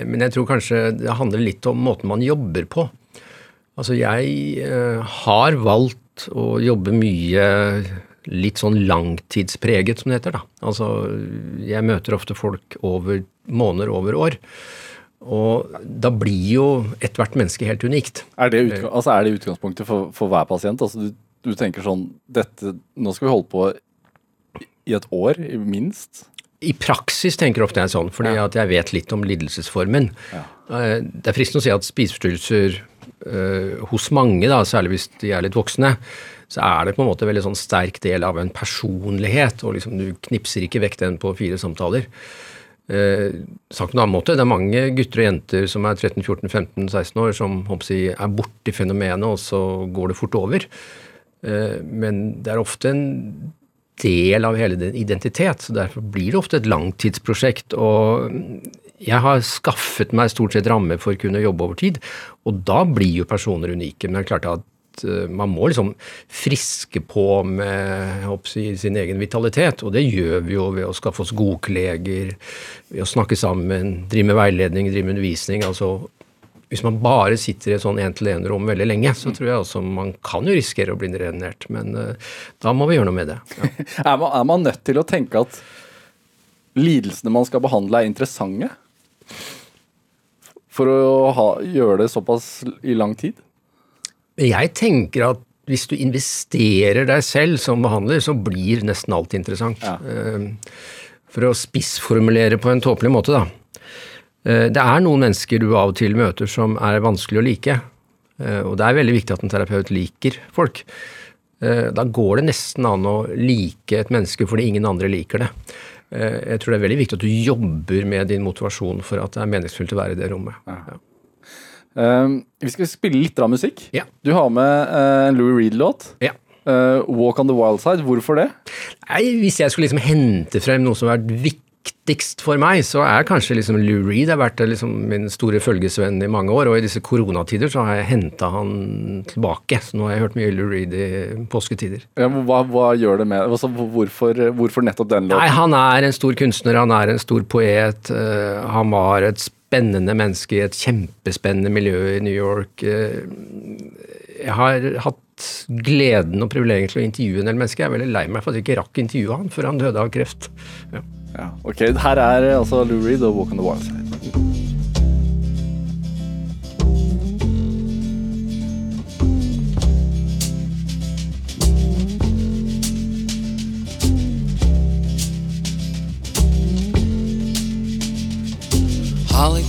men jeg tror kanskje det handler litt om måten man jobber på. Altså, jeg har valgt å jobbe mye litt sånn langtidspreget, som det heter. da. Altså, jeg møter ofte folk over måneder, over år. Og da blir jo ethvert menneske helt unikt. Er det, utga altså, er det utgangspunktet for, for hver pasient? Altså, du, du tenker sånn dette, Nå skal vi holde på i et år, minst? I praksis tenker ofte jeg sånn, fordi at jeg vet litt om lidelsesformen. Ja. Det er fristende å si at spiseforstyrrelser eh, hos mange, da, særlig hvis de er litt voksne, så er det på en måte en veldig sånn sterk del av en personlighet, og liksom du knipser ikke vekk den på fire samtaler. Eh, sagt på en annen måte, det er mange gutter og jenter som er 13-14-15-16 år, som håper jeg, er borti fenomenet, og så går det fort over. Eh, men det er ofte en del av hele din identitet, så derfor blir det ofte et langtidsprosjekt. Og jeg har skaffet meg stort sett rammer for å kunne jobbe over tid, og da blir jo personer unike. Men det er klart at eh, man må liksom friske på med jeg si, sin egen vitalitet, og det gjør vi jo ved å skaffe oss gode kolleger, ved å snakke sammen, drive med veiledning, drive med undervisning. altså hvis man bare sitter i et sånn én-til-én-rom veldig lenge, så tror jeg også man kan jo risikere å bli drenert. Men eh, da må vi gjøre noe med det. Ja. Er man, er man nødt til å tenke at lidelsene man skal behandle, er interessante? For å ha, gjøre det såpass i lang tid? Jeg tenker at hvis du investerer deg selv som behandler, så blir nesten alt interessant. Ja. Eh, For å spissformulere på en tåpelig måte, da. Eh, Det er noen mennesker du av og til møter som er vanskelig å like. Eh, Og det er veldig viktig at en terapeut liker folk. Eh, Da går det nesten an å like et menneske fordi ingen andre liker det. Jeg tror det er veldig viktig at du jobber med din motivasjon for at det er meningsfullt å være i det rommet. Ja. Um, vi skal spille litt av musikk. Ja. Du har med eh, en Louis Reed-låt. Ja. Eh, 'Walk on the Wild Side'. Hvorfor det? Nei, Hvis jeg skulle liksom hente frem noe som har vært viktigst for meg, så er kanskje liksom Lou Reed har vært liksom min store følgesvenn i mange år. Og i disse koronatider så har jeg henta han tilbake. Så nå har jeg hørt mye Lou Reed i påsketider. Ja, hva, hva gjør det med altså, hvorfor, hvorfor nettopp den Nei, låten? han er en stor kunstner, han er en stor poet. Uh, han var et spennende menneske i et kjempespennende miljø i New York. eh, jeg har hatt gleden og privilegiet til å intervjue en del mennesker. Jeg er veldig lei meg for at jeg ikke rakk intervjue han før han døde av kreft. Ja. Ja, ok, Her er eh, altså Lou Reed og 'Walk on the Wild Side'.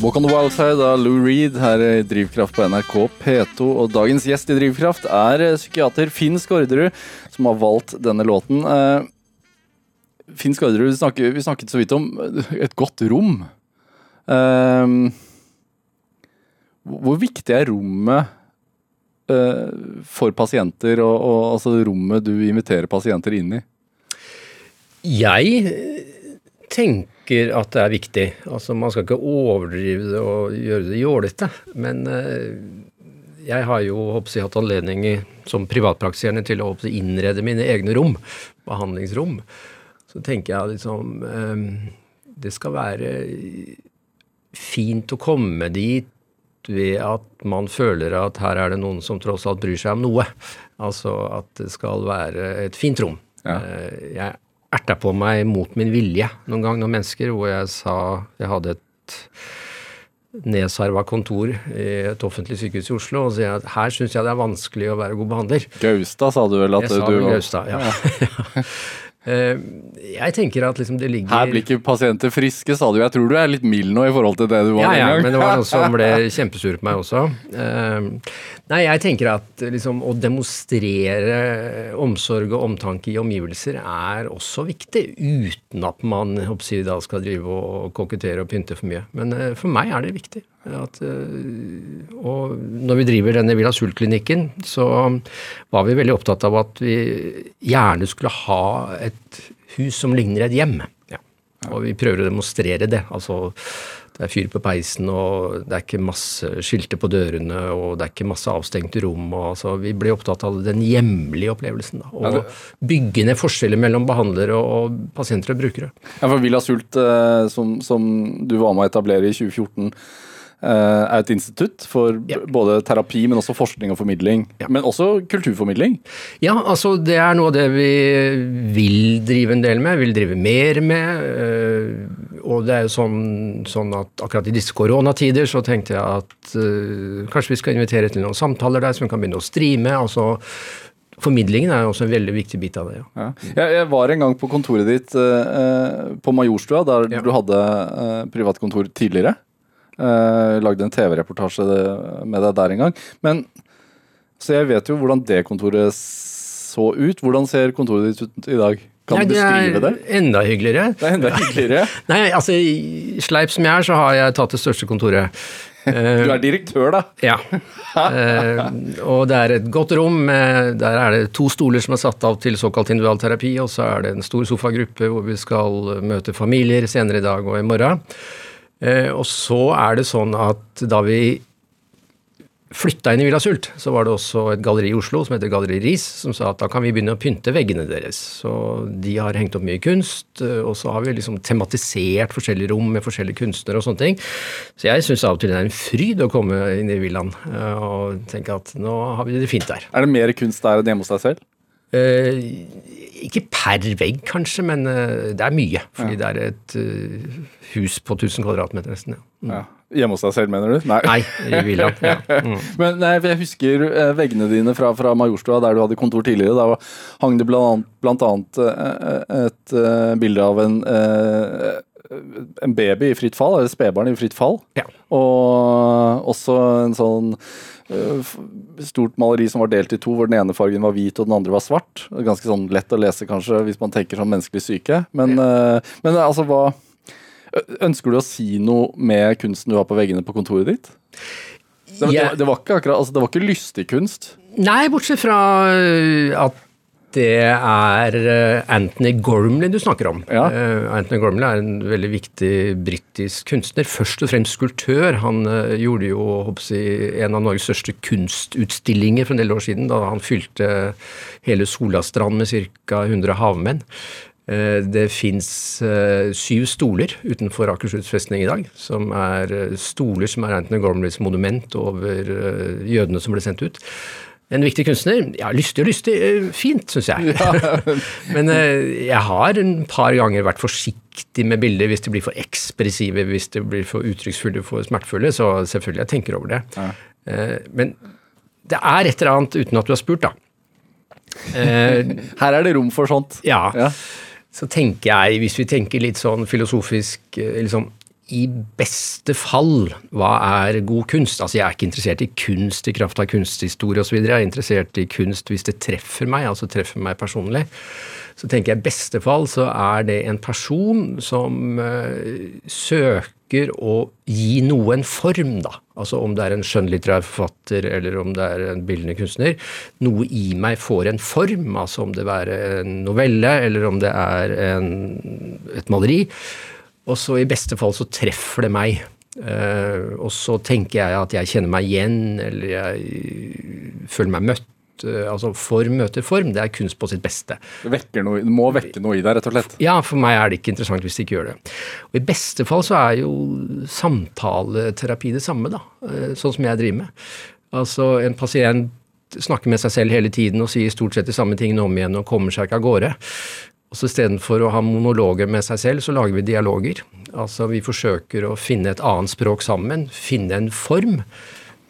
Walk on the Wild Side av Lou Reed her i Drivkraft på NRK P2. Og dagens gjest i Drivkraft er eh, psykiater Finn Skårderud, som har valgt denne låten. Eh, Finn Skårderud, vi, snakket- vi snakket så vidt om eh, et godt rom. Eh, hvor viktig er rommet eh, for pasienter, og, og altså rommet du inviterer pasienter inn i? Jeg tenker at det er viktig. Altså, Man skal ikke overdrive det og gjøre det jålete. Men eh, jeg har jo håper jeg, hatt anledning som privatpraktiserende til å håper innrede mine egne rom, behandlingsrom. Så tenker jeg liksom eh, Det skal være fint å komme dit ved at man føler at her er det noen som tross alt bryr seg om noe. Altså at det skal være et fint rom. Ja. Eh, Jeg erta på meg mot min vilje noen gang noen mennesker hvor jeg sa Jeg hadde et nedsarva kontor i et offentlig sykehus i Oslo og sier at her syns jeg det er vanskelig å være god behandler. Gaustad sa du vel at Jeg sa du vel var Gaustad, ja. Eh, jeg tenker at liksom det ligger Her blir ikke pasienter friske, sa du. Jeg tror du er litt mild nå i forhold til det du var ja, ja, men det var noen som ble kjempesure på meg også. Eh, nei, jeg tenker at liksom å demonstrere omsorg og omtanke i omgivelser er også viktig, uten at man jeg, da skal drive og kokettere og pynte for mye. Men eh, for meg er det viktig. At, eh, og når vi driver denne Villa Sult-klinikken, så var vi veldig opptatt av at vi gjerne skulle ha et hus som ligner et hjem. Ja. Og vi prøver å demonstrere det. Altså, det er fyr på peisen, og det er ikke masse skilter på dørene, og det er ikke masse avstengte rom. Og, altså, vi ble opptatt av den hjemlige opplevelsen. Da, og bygge ned forskjeller mellom behandlere og pasienter og brukere. Ja, for Villa Sult, eh, som, som du var med å etablere i 2014, eh, er et institutt for Ja. både terapi, men også forskning og formidling. Ja. Men også kulturformidling. Ja, altså det er noe av det vi vil drive en del med, vil drive mer med. øh, Og det er jo sånn, sånn at akkurat i disse koronatider så tenkte jeg at uh, kanskje vi skal invitere til noen samtaler der som vi kan begynne å streame. altså formidlingen er også en veldig viktig bit av det. Ja. Ja. Jeg, jeg var en gang på kontoret ditt eh, på Majorstua, der Ja. du hadde eh, privatkontor tidligere. Eh, lagde en TV-reportasje med deg der en gang. Men, så jeg vet jo hvordan det kontoret så ut. Hvordan ser kontoret ditt ut i dag? Kan Nei, du beskrive det? er enda hyggeligere. Det er enda hyggeligere. Nei, altså, sleip som jeg er, så har jeg tatt det største kontoret. Du er direktør, da. Ja. Eh, og det er et godt rom. Der er det to stoler som er satt av til såkalt individualterapi, og så er det en stor sofagruppe hvor vi skal møte familier senere i dag og i morgen. Eh, og så er det sånn at da vi flytta inn i Villa Sult, så var det også et galleri i Oslo som heter Galleri Ris, som sa at da kan vi begynne å pynte veggene deres. Så de har hengt opp mye kunst, eh, og så har vi liksom tematisert forskjellige rom med forskjellige kunstnere og sånne ting. Så jeg syns av og til det er en fryd å komme inn i villaen eh, og tenke at nå har vi det fint der. Er det mer kunst der enn hjemme hos deg selv? Eh, ikke per vegg, kanskje, men eh, det er mye. Fordi det er et eh, hus på 1000 kvadratmeter nesten. Ja. Mm. Ja. Hjemme hos deg selv, mener du? Nei. Nei, i villaen. Ja. Mm. Men nei, jeg husker eh, veggene dine fra, fra Majorstua, der du hadde kontor tidligere. Da hang det blant annet, blant annet eh, et eh, bilde av en, en baby i fritt fall, eller spedbarn i fritt fall. Ja. Og også en sånn eh, stort maleri som var delt i to, hvor den ene fargen var hvit og den andre var svart. Ganske sånn lett å lese, kanskje, hvis man tenker sånn menneskelig syke. Men, ja. men altså, hva Ønsker du å si noe med kunsten du har på veggene på kontoret ditt? Det, det, det, var ikke akkurat, altså, det var ikke lystig kunst. Nei, bortsett fra at det er øh, Anthony Gormley du snakker om. Ja. Eh, Anthony Gormley er en veldig viktig britisk kunstner. Først og fremst skulptør. Han øh, gjorde jo jeg, en av Norges største kunstutstillinger for en del år siden, da han fylte hele Solastrand med ca. 100 havmenn. Eh, Det fins syv stoler utenfor Akershus festning i dag, som er eh, stoler som er Anthony Gormleys monument over eh, jødene som ble sendt ut. En viktig kunstner. Ja, lystig og lystig. eh, Fint, syns jeg. Men eh, jeg har en par ganger vært forsiktig med bilder hvis de blir for ekspressive, hvis de blir for uttrykksfulle, for smertefulle. Så selvfølgelig jeg tenker over det. Ja. Men det er et eller annet uten at du har spurt, da. Eh, Her er det rom for sånt. ja. Ja. Så tenker jeg, hvis vi tenker litt sånn filosofisk eh, liksom, I beste fall, hva er god kunst? Altså, Jeg er ikke interessert i kunst i kraft av kunsthistorie osv. Jeg er interessert i kunst hvis det treffer meg, altså treffer meg personlig. Så tenker jeg i beste fall så er det en person som uh, søker å gi noe en form, da. Altså om det er en skjønnlitterær forfatter eller om det er en bildende kunstner. Noe i meg får en form, altså om det være en novelle eller om det er en, et maleri. Og så i beste fall så treffer det meg. Uh, og så tenker jeg at jeg kjenner meg igjen, eller jeg føler meg møtt. Uh, altså form møter form, det er kunst på sitt beste. Det, noe, det må vekke noe i deg, rett og slett. Ja, for meg er det ikke interessant hvis det ikke gjør det. Og I beste fall så er jo samtaleterapi det samme, da. Uh, Sånn som jeg driver med. Altså en pasient snakker med seg selv hele tiden og sier stort sett de samme tingene om igjen og kommer seg ikke av gårde. Og så Istedenfor å ha monologer med seg selv, så lager vi dialoger. Altså Vi forsøker å finne et annet språk sammen, finne en form.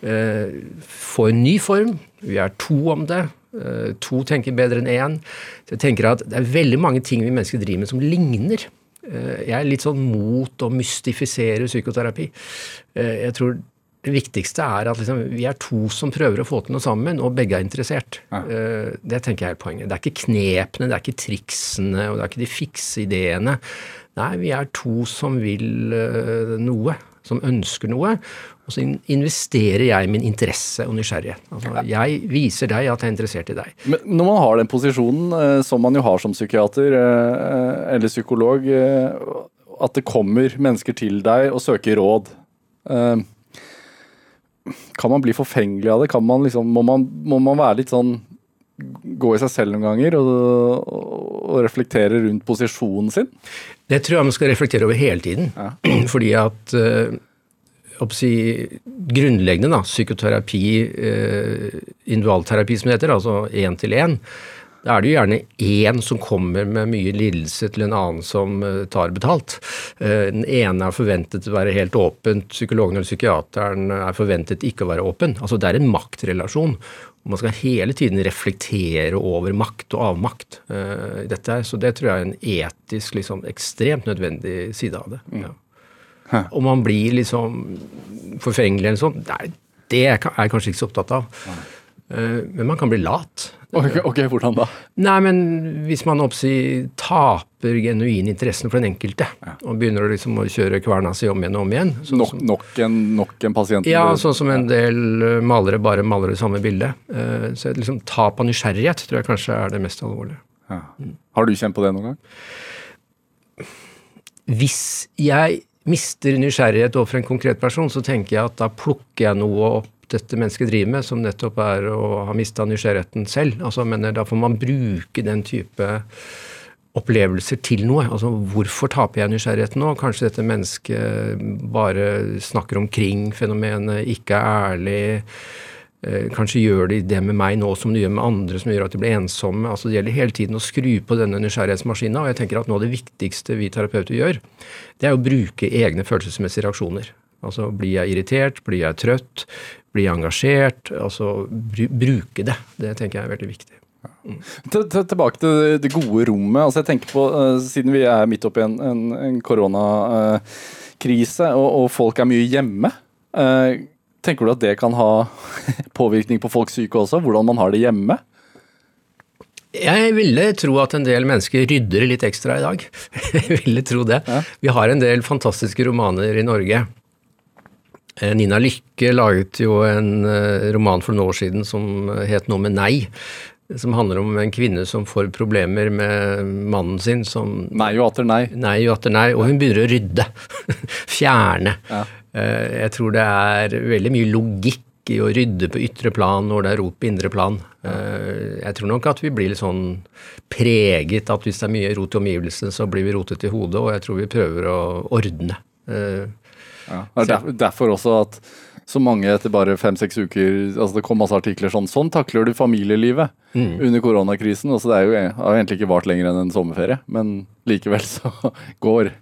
Eh, få en ny form. Vi er to om det. Eh, to tenker bedre enn én. Så jeg tenker at Det er veldig mange ting vi mennesker driver med som ligner. Eh, jeg er litt sånn mot å mystifisere psykoterapi. Eh, jeg tror det viktigste er at liksom, vi er to som prøver å få til noe sammen, og begge er interessert. Ja. det tenker jeg er poenget. Det er ikke knepene, det er ikke triksene, og det er ikke de fikse ideene. Nei, vi er to som vil eh, noe, som ønsker noe. Og så investerer jeg min interesse og nysgjerrighet. Altså, jeg viser deg at jeg er interessert i deg. Men når man har den posisjonen, eh, som man jo har som psykiater eh, eller psykolog, eh, at det kommer mennesker til deg og søker råd eh, Kan man bli forfengelig av det? Kan man liksom, må, man, må man være litt sånn Gå i seg selv noen ganger og, og reflektere rundt posisjonen sin? Det tror jeg man skal reflektere over hele tiden. Fordi at eh, oppsi, grunnleggende da, psykoterapi, eh, individualterapi som det heter, altså én til én, Da er det jo gjerne én som kommer med mye lidelse til en annen som eh, tar betalt. Eh, den ene er forventet å være helt åpent, psykologen eller psykiateren er forventet ikke å være åpen. Altså Det er en maktrelasjon. Man skal hele tiden reflektere over makt og avmakt. i dette her, Så det tror jeg er en etisk liksom, ekstremt nødvendig side av det. Ja. Om man blir liksom forfengelig eller sånt, det er jeg kanskje ikke så opptatt av. Men man kan bli lat. Ok, ok, hvordan da? Nei, men hvis man oppsi taper genuin interessen for den enkelte, ja. og begynner å, liksom, å kjøre kverna si om igjen og om igjen så, nok, som, nok, en, nok, en, pasient? Ja, sånn som en del eh, malere bare maler det samme bildet. Uh, så liksom, tap av nysgjerrighet tror jeg kanskje er det mest alvorlige. Ja. Har du kjent på det noen gang? Hvis jeg mister nysgjerrighet overfor en konkret person, så tenker jeg at da plukker jeg noe opp dette mennesket driver med, som nettopp er å ha mista nysgjerrigheten selv. Altså, men da får man bruke den type opplevelser til noe. Altså hvorfor taper jeg nysgjerrigheten nå? Kanskje dette mennesket bare snakker omkring fenomenet, ikke er ærlig. Eh, kanskje gjør de det med meg nå som de gjør med andre, som gjør at de blir ensomme. Altså Det gjelder hele tiden å skru på denne nysgjerrighetsmaskina. Og jeg tenker at noe av det viktigste vi terapeuter gjør, det er å bruke egne følelsesmessige reaksjoner. Altså blir jeg irritert, blir jeg trøtt, bli engasjert, altså bruke det. Det tenker jeg er veldig viktig. Mm. Tilbake til det gode rommet. altså jeg tenker på, uh, Siden vi er midt oppi en, en, en koronakrise og, og, folk er mye hjemme, uh, tenker du at det kan ha påvirkning på folks syke også? Hvordan man har det hjemme? Jeg ville tro at en del mennesker rydder litt ekstra i dag. jeg ville tro det. Vi har en del fantastiske romaner i Norge. Eh, Nina Lykke laget jo en eh, roman for noen år siden som het noe med nei. Som handler om en kvinne som får problemer med mannen sin. Som, nei og atter nei. Nei og atter nei. Og hun begynner å rydde. Fjerne. Ja. Eh, jeg tror det er veldig mye logikk i å rydde på ytre plan når det er rot på indre plan. Jeg tror nok at vi blir litt sånn preget at hvis det er mye rot i omgivelsene, så blir vi rotet i hodet, og jeg tror vi prøver å ordne. Ja, det er derfor også at så mange etter bare fem-seks uker altså Det kom masse artikler sånn Sånn takler du familielivet mm. under koronakrisen. Altså det er jo, har egentlig ikke vart lenger enn en sommerferie, men likevel så går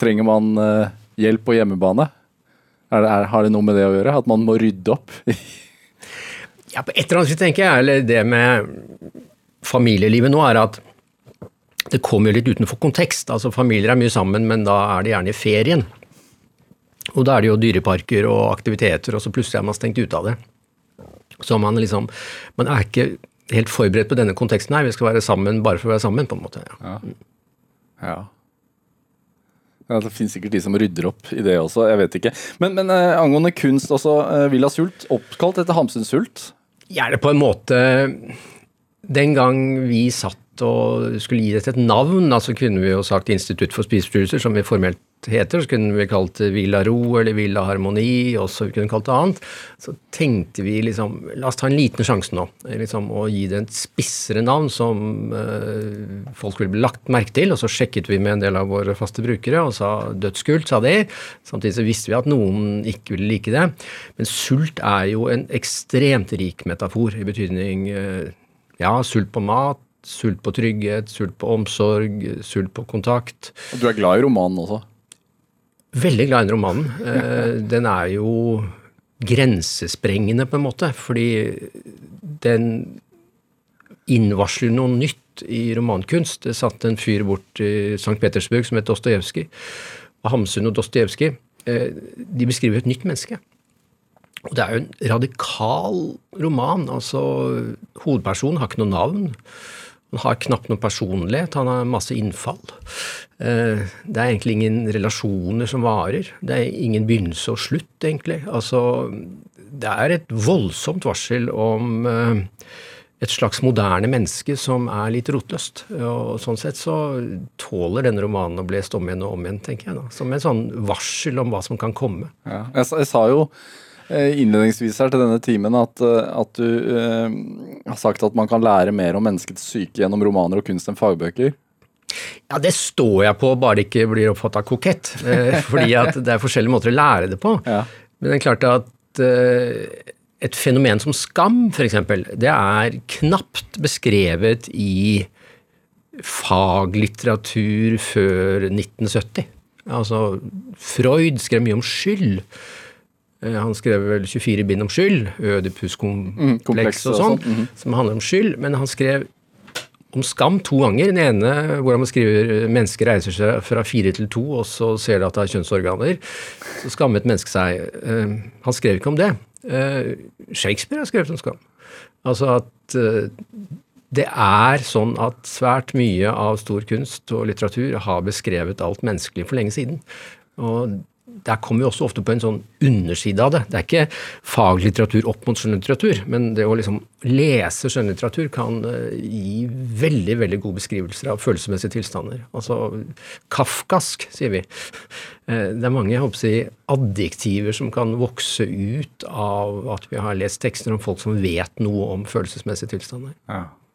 Trenger man uh, hjelp på hjemmebane? Er det, er, har det noe med det å gjøre? At man må rydde opp? ja, på et eller annet vis tenker jeg, eller det med familielivet nå, er at det kommer jo litt utenfor kontekst. Altså Familier er mye sammen, men da er de gjerne i ferien. Og da er det jo dyreparker og aktiviteter, og så plutselig er man stengt ute av det. Så man liksom Man er ikke helt forberedt på denne konteksten her. Vi skal være sammen bare for å være sammen, på en måte. Ja. ja. ja. det finnes sikkert de som rydder opp i det også, jeg vet ikke. Men, men eh, angående kunst, også eh, Villa Sult, oppkalt etter Hamsun Sult? er på en måte Den gang vi satt og skulle gi dette et navn, altså kunne vi jo sagt Institutt for spiseforstyrrelser, som vi formelt heter, så kunne vi kalt det Villa Ro eller Villa Harmoni, og så kunne vi kalt det annet. Så tenkte vi liksom La oss ta en liten sjanse nå, liksom, og gi det et spissere navn som eh, folk ville bli lagt merke til. Og så sjekket vi med en del av våre faste brukere og sa dødskult, sa de. Samtidig så visste vi at noen ikke ville like det. Men sult er jo en ekstremt rik metafor i betydning eh, ja, sult på mat, sult på trygghet, sult på omsorg, sult på kontakt. Og du er glad i romanen også? Veldig glad i den romanen. Eh, den er jo grensesprengende, på en måte, fordi den innvarsler noe nytt i romankunst. Det satt en fyr bort i St. Petersburg som het Dostojevskij. Og Hamsun og Dostojevskij eh, de beskriver et nytt menneske. Og det er jo en radikal roman. altså Hovedpersonen har ikke noe navn. Han har knapt noen personlighet, han har masse innfall. Eh, det er egentlig ingen relasjoner som varer. Det er ingen begynnelse og slutt, egentlig. Altså, det er et voldsomt varsel om eh, et slags moderne menneske som er litt rotløst. Og sånn sett så tåler denne romanen å bli lest om igjen og om igjen, tenker jeg. da. Som en sånn varsel om hva som kan komme. Ja, jeg, jeg sa jo innledningsvis her til denne timen at, eh, at du eh, har sagt at man kan lære mer om menneskets syke gjennom romaner og kunst enn fagbøker. Ja, det står jeg på, bare det ikke blir oppfatta kokett. Eh, fordi at det er forskjellige måter å lære det på. Ja. Men det er klart at eh, et fenomen som skam, f.eks., det er knapt beskrevet i faglitteratur før 1970. Altså, Freud skrev mye om skyld. Eh, Han skrev vel 24 bind om skyld, kompleks Ødipus-kompleks og og sånn, sånn, som handler om skyld. Men han skrev om skam to ganger. Den ene hvor han skriver mennesker reiser seg fra fire til to, og så ser de at det er kjønnsorganer. Så skammet mennesket menneske seg. Eh, Han skrev ikke om det. Eh, Shakespeare har skrevet om skam. Altså at eh, det er sånn at svært mye av stor kunst og litteratur har beskrevet alt menneskelig for lenge siden. Og der kommer vi også ofte på en sånn underside av det. Det er ikke faglitteratur opp mot skjønnlitteratur, men det å liksom lese skjønnlitteratur kan eh, gi veldig veldig gode beskrivelser av følelsesmessige tilstander. Altså kafkask, sier vi. Eh, Det er mange jeg håper si, adjektiver som kan vokse ut av at vi har lest tekster om folk som vet noe om følelsesmessige tilstander.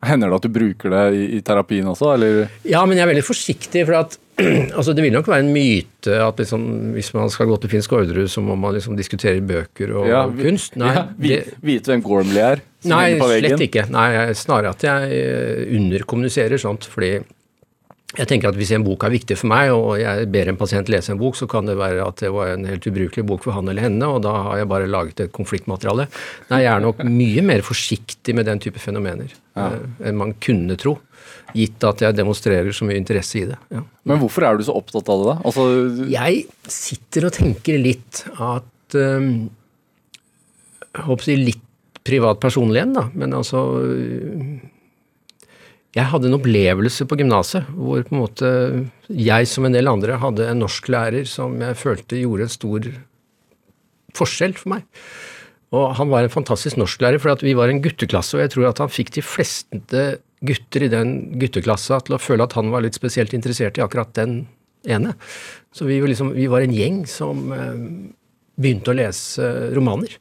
Hender det at du bruker det i, i terapien også, eller? Ja, men jeg er veldig forsiktig, for at altså det vil nok være en myte at liksom, hvis man skal gå til Finn Skårderud, så må man liksom diskutere bøker og Ja, vi- kunst. Nei, ja, vi, det, Vite hvem Gormley er? nei slett ikke. Nei, snarere at jeg eh, underkommuniserer sånt, fordi jeg tenker at hvis en bok er viktig for meg, og jeg ber en pasient lese en bok, så kan det være at det var en helt ubrukelig bok for han eller henne, og da har jeg bare laget et konfliktmateriale. Nei, jeg er nok mye mer forsiktig med den type fenomener ja. enn man kunne tro, gitt at jeg demonstrerer så mye interesse i det. Ja. Men hvorfor er du så opptatt av det, da? Altså, Jeg sitter og tenker litt at um, Jeg håper å si litt privat personlig igjen, da, men altså Jeg hadde en opplevelse på gymnaset hvor på en måte jeg som en del andre hadde en norsklærer som jeg følte gjorde en stor forskjell for meg. Og han var en fantastisk norsklærer, for vi var en gutteklasse, og jeg tror at han fikk de fleste gutter i den gutteklassa til å føle at han var litt spesielt interessert i akkurat den ene. Så vi var, liksom, vi var en gjeng som eh, begynte å lese romaner.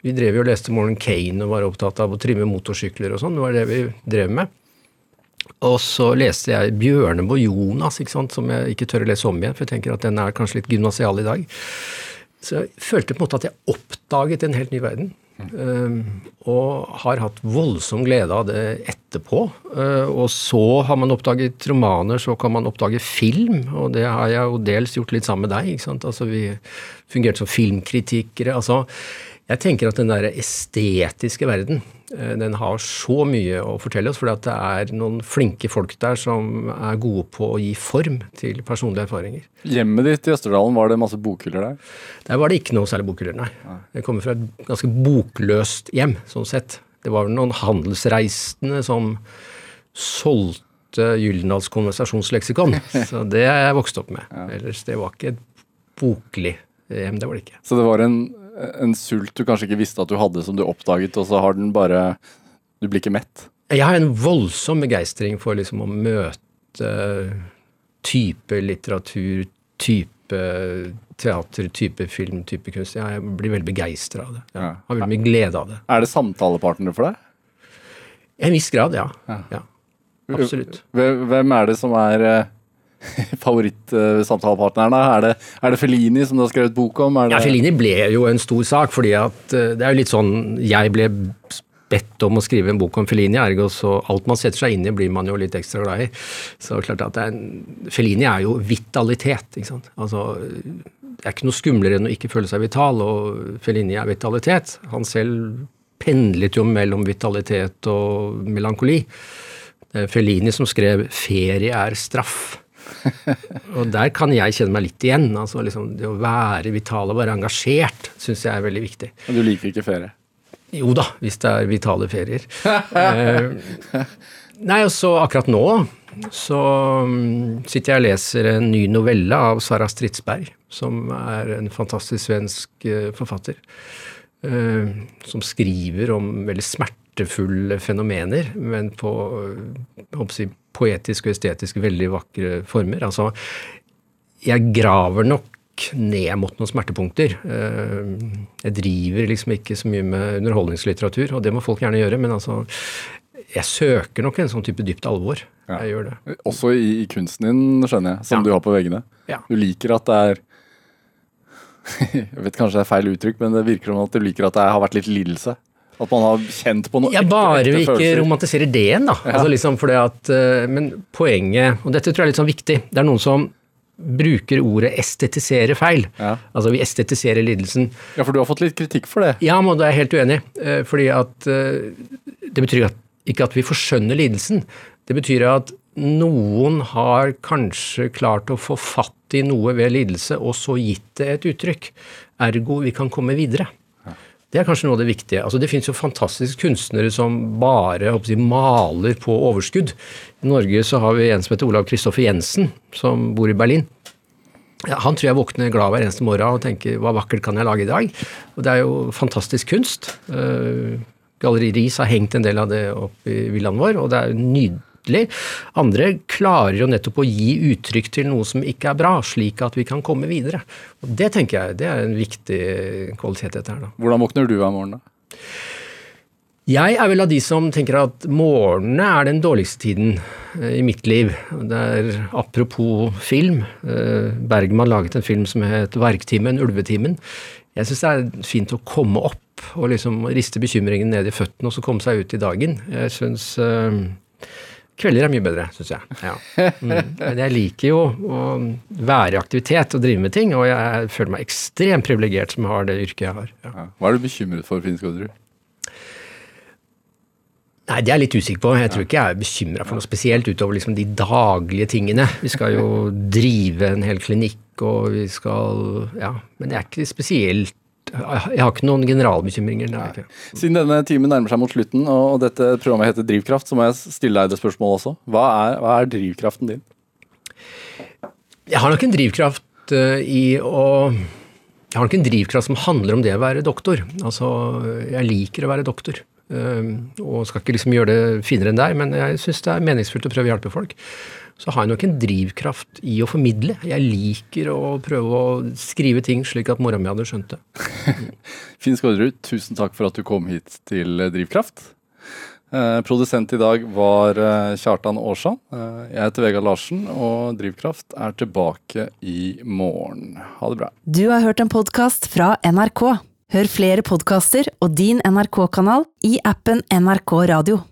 Vi drev jo og leste Morgan Kane og var opptatt av å trimme motorsykler og sånn. Det var det vi drev med. Og så leste jeg Bjørneboe Jonas, sant, som jeg ikke tør å lese om igjen, for jeg tenker at den er kanskje litt gymnasial i dag. Så jeg følte på en måte at jeg oppdaget en helt ny verden. Um, og har hatt voldsom glede av det etterpå. Uh, og så har man oppdaget romaner, så kan man oppdage film, og det har jeg jo dels gjort litt sammen med deg. ikke sant? Altså Vi fungerte som filmkritikere. altså jeg tenker at den der estetiske verden, den har så mye å fortelle oss, fordi at det er noen flinke folk der som er gode på å gi form til personlige erfaringer. hjemmet ditt i Østerdalen, var det masse bokhyller der? Der var det ikke noe særlig bokhyller, nei. Jeg kommer fra et ganske bokløst hjem, sånn sett. Det var vel noen handelsreisende som solgte Gyldendals konversasjonsleksikon. Så det er jeg vokst opp med. Ellers det var ikke et boklig hjem, det var det ikke. Så det var en, en sult du kanskje ikke visste at du hadde, som du oppdaget, og så har den bare Du blir ikke mett? Jeg har en voldsom begeistring for liksom å møte type litteratur, type teater, type film, type kunst. Jeg blir veldig begeistra av det. Jeg Ja. har veldig mye glede av det. Er det samtalepartner for deg? I en viss grad, ja. ja. Absolutt. Hvem hvem er det som er favorittsamtalepartneren? er, det, er det Fellini som du har skrevet bok om? Det, Ja, Fellini ble jo en stor sak, fordi at eh, det er jo litt sånn Jeg ble bedt om å skrive en bok om Fellini, ergo så alt man setter seg inn i, blir man jo litt ekstra glad i. Så klart at er en, Fellini er jo vitalitet, ikke sant. Altså, det er ikke noe skumlere enn å ikke føle seg vital, og Fellini er vitalitet. Han selv pendlet jo mellom vitalitet og melankoli. Det er Fellini som skrev 'Ferie er straff'. Og der kan jeg kjenne meg litt igjen. altså liksom Det å være vital og være engasjert syns jeg er veldig viktig. Du liker ikke ferie? Jo da, hvis det er vitale ferier. eh, nei, og så akkurat nå så mm, sitter jeg og leser en ny novelle av Sara Stridsberg, som er en fantastisk svensk eh, forfatter. Eh, som skriver om veldig smertefulle fenomener, men på si, poetiske og estetiske veldig vakre former. Altså, jeg graver nok ned mot noen smertepunkter. Eh, Jeg driver liksom ikke så mye med underholdningslitteratur, og det må folk gjerne gjøre, men altså jeg søker nok en sånn type dypt alvor. Ja. Jeg gjør det. Også i, i kunsten din, skjønner jeg, som Ja. du har på veggene. Ja. Du liker at det er Jeg vet kanskje det er feil uttrykk, men det virker som at du liker at det har vært litt lidelse. At man har kjent på noe Ja, ekte, bare ekte vi ikke følelser. romantiserer det igjen, da. Altså liksom fordi at, eh, men poenget, og dette tror jeg er litt sånn viktig, det er noen som bruker ordet estetisere feil. Ja. Altså vi estetiserer lidelsen. Ja, for du har fått litt kritikk for det. Ja, men da er jeg helt uenig. eh, Fordi at eh, det betyr at, ikke at vi forskjønner lidelsen. Det betyr at noen har kanskje klart å få fatt i noe ved lidelse, og så gitt det et uttrykk. Ergo vi kan komme videre. Det er kanskje noe av det viktige. Altså, det finnes jo fantastiske kunstnere som bare si, maler på overskudd. I Norge så har vi en som heter Olav Kristoffer Jensen, som bor i Berlin. Han tror jeg våkner glad hver eneste morgen og tenker hva vakkert kan jeg lage i dag? Og det er jo fantastisk kunst. Uh, Galleri Riis har hengt en del av det opp i villaen vår, og det er nydelig. Andre klarer jo nettopp å gi uttrykk til noe som ikke er bra, slik at vi kan komme videre. Og Det tenker jeg det er en viktig kvalitet dette her. da. Hvordan våkner du av morgenen? da? Jeg er vel av de som tenker at morgenene er den dårligste tiden eh, i mitt liv. Det er apropos film. eh, Bergman laget en film som het Verktimen, Ulvetimen. Jeg syns det er fint å komme opp og liksom riste bekymringen ned i føttene og så komme seg ut i dagen. Jeg syns Kvelder er mye bedre, syns jeg. Ja. Mm. Men jeg liker jo å være i aktivitet og drive med ting, og jeg føler meg ekstremt privilegert som har det yrket jeg har. Ja. Ja. Hva er du bekymret for, Finn Skodderud? Nei, det er jeg litt usikker på. Jeg tror ikke jeg er bekymra for noe spesielt utover liksom de daglige tingene. Vi skal jo drive en hel klinikk, og vi skal Ja, men det er ikke spesielt Jeg har ikke noen generalbekymringer. Nei. Siden denne timen nærmer seg mot slutten, og dette programmet heter Drivkraft, så må jeg stille deg det spørsmålet også. Hva er, hva er drivkraften din? Jeg har nok en drivkraft eh, i å Jeg har nok en drivkraft som handler om det å være doktor. Altså, jeg liker å være doktor. eh, og skal ikke liksom gjøre det finere enn deg, men jeg syns det er meningsfullt å prøve å hjelpe folk. Så har jeg nok en drivkraft i å formidle. Jeg liker å prøve å skrive ting slik at mora mi hadde skjønt det. Finn Skårderud, tusen takk for at du kom hit til Drivkraft. Eh, produsent i dag var eh, Kjartan Aarsand. Eh, jeg heter Vegard Larsen, og Drivkraft er tilbake i morgen. Ha det bra. Du har hørt en podkast fra NRK. Hør flere podkaster og din NRK-kanal i appen NRK Radio.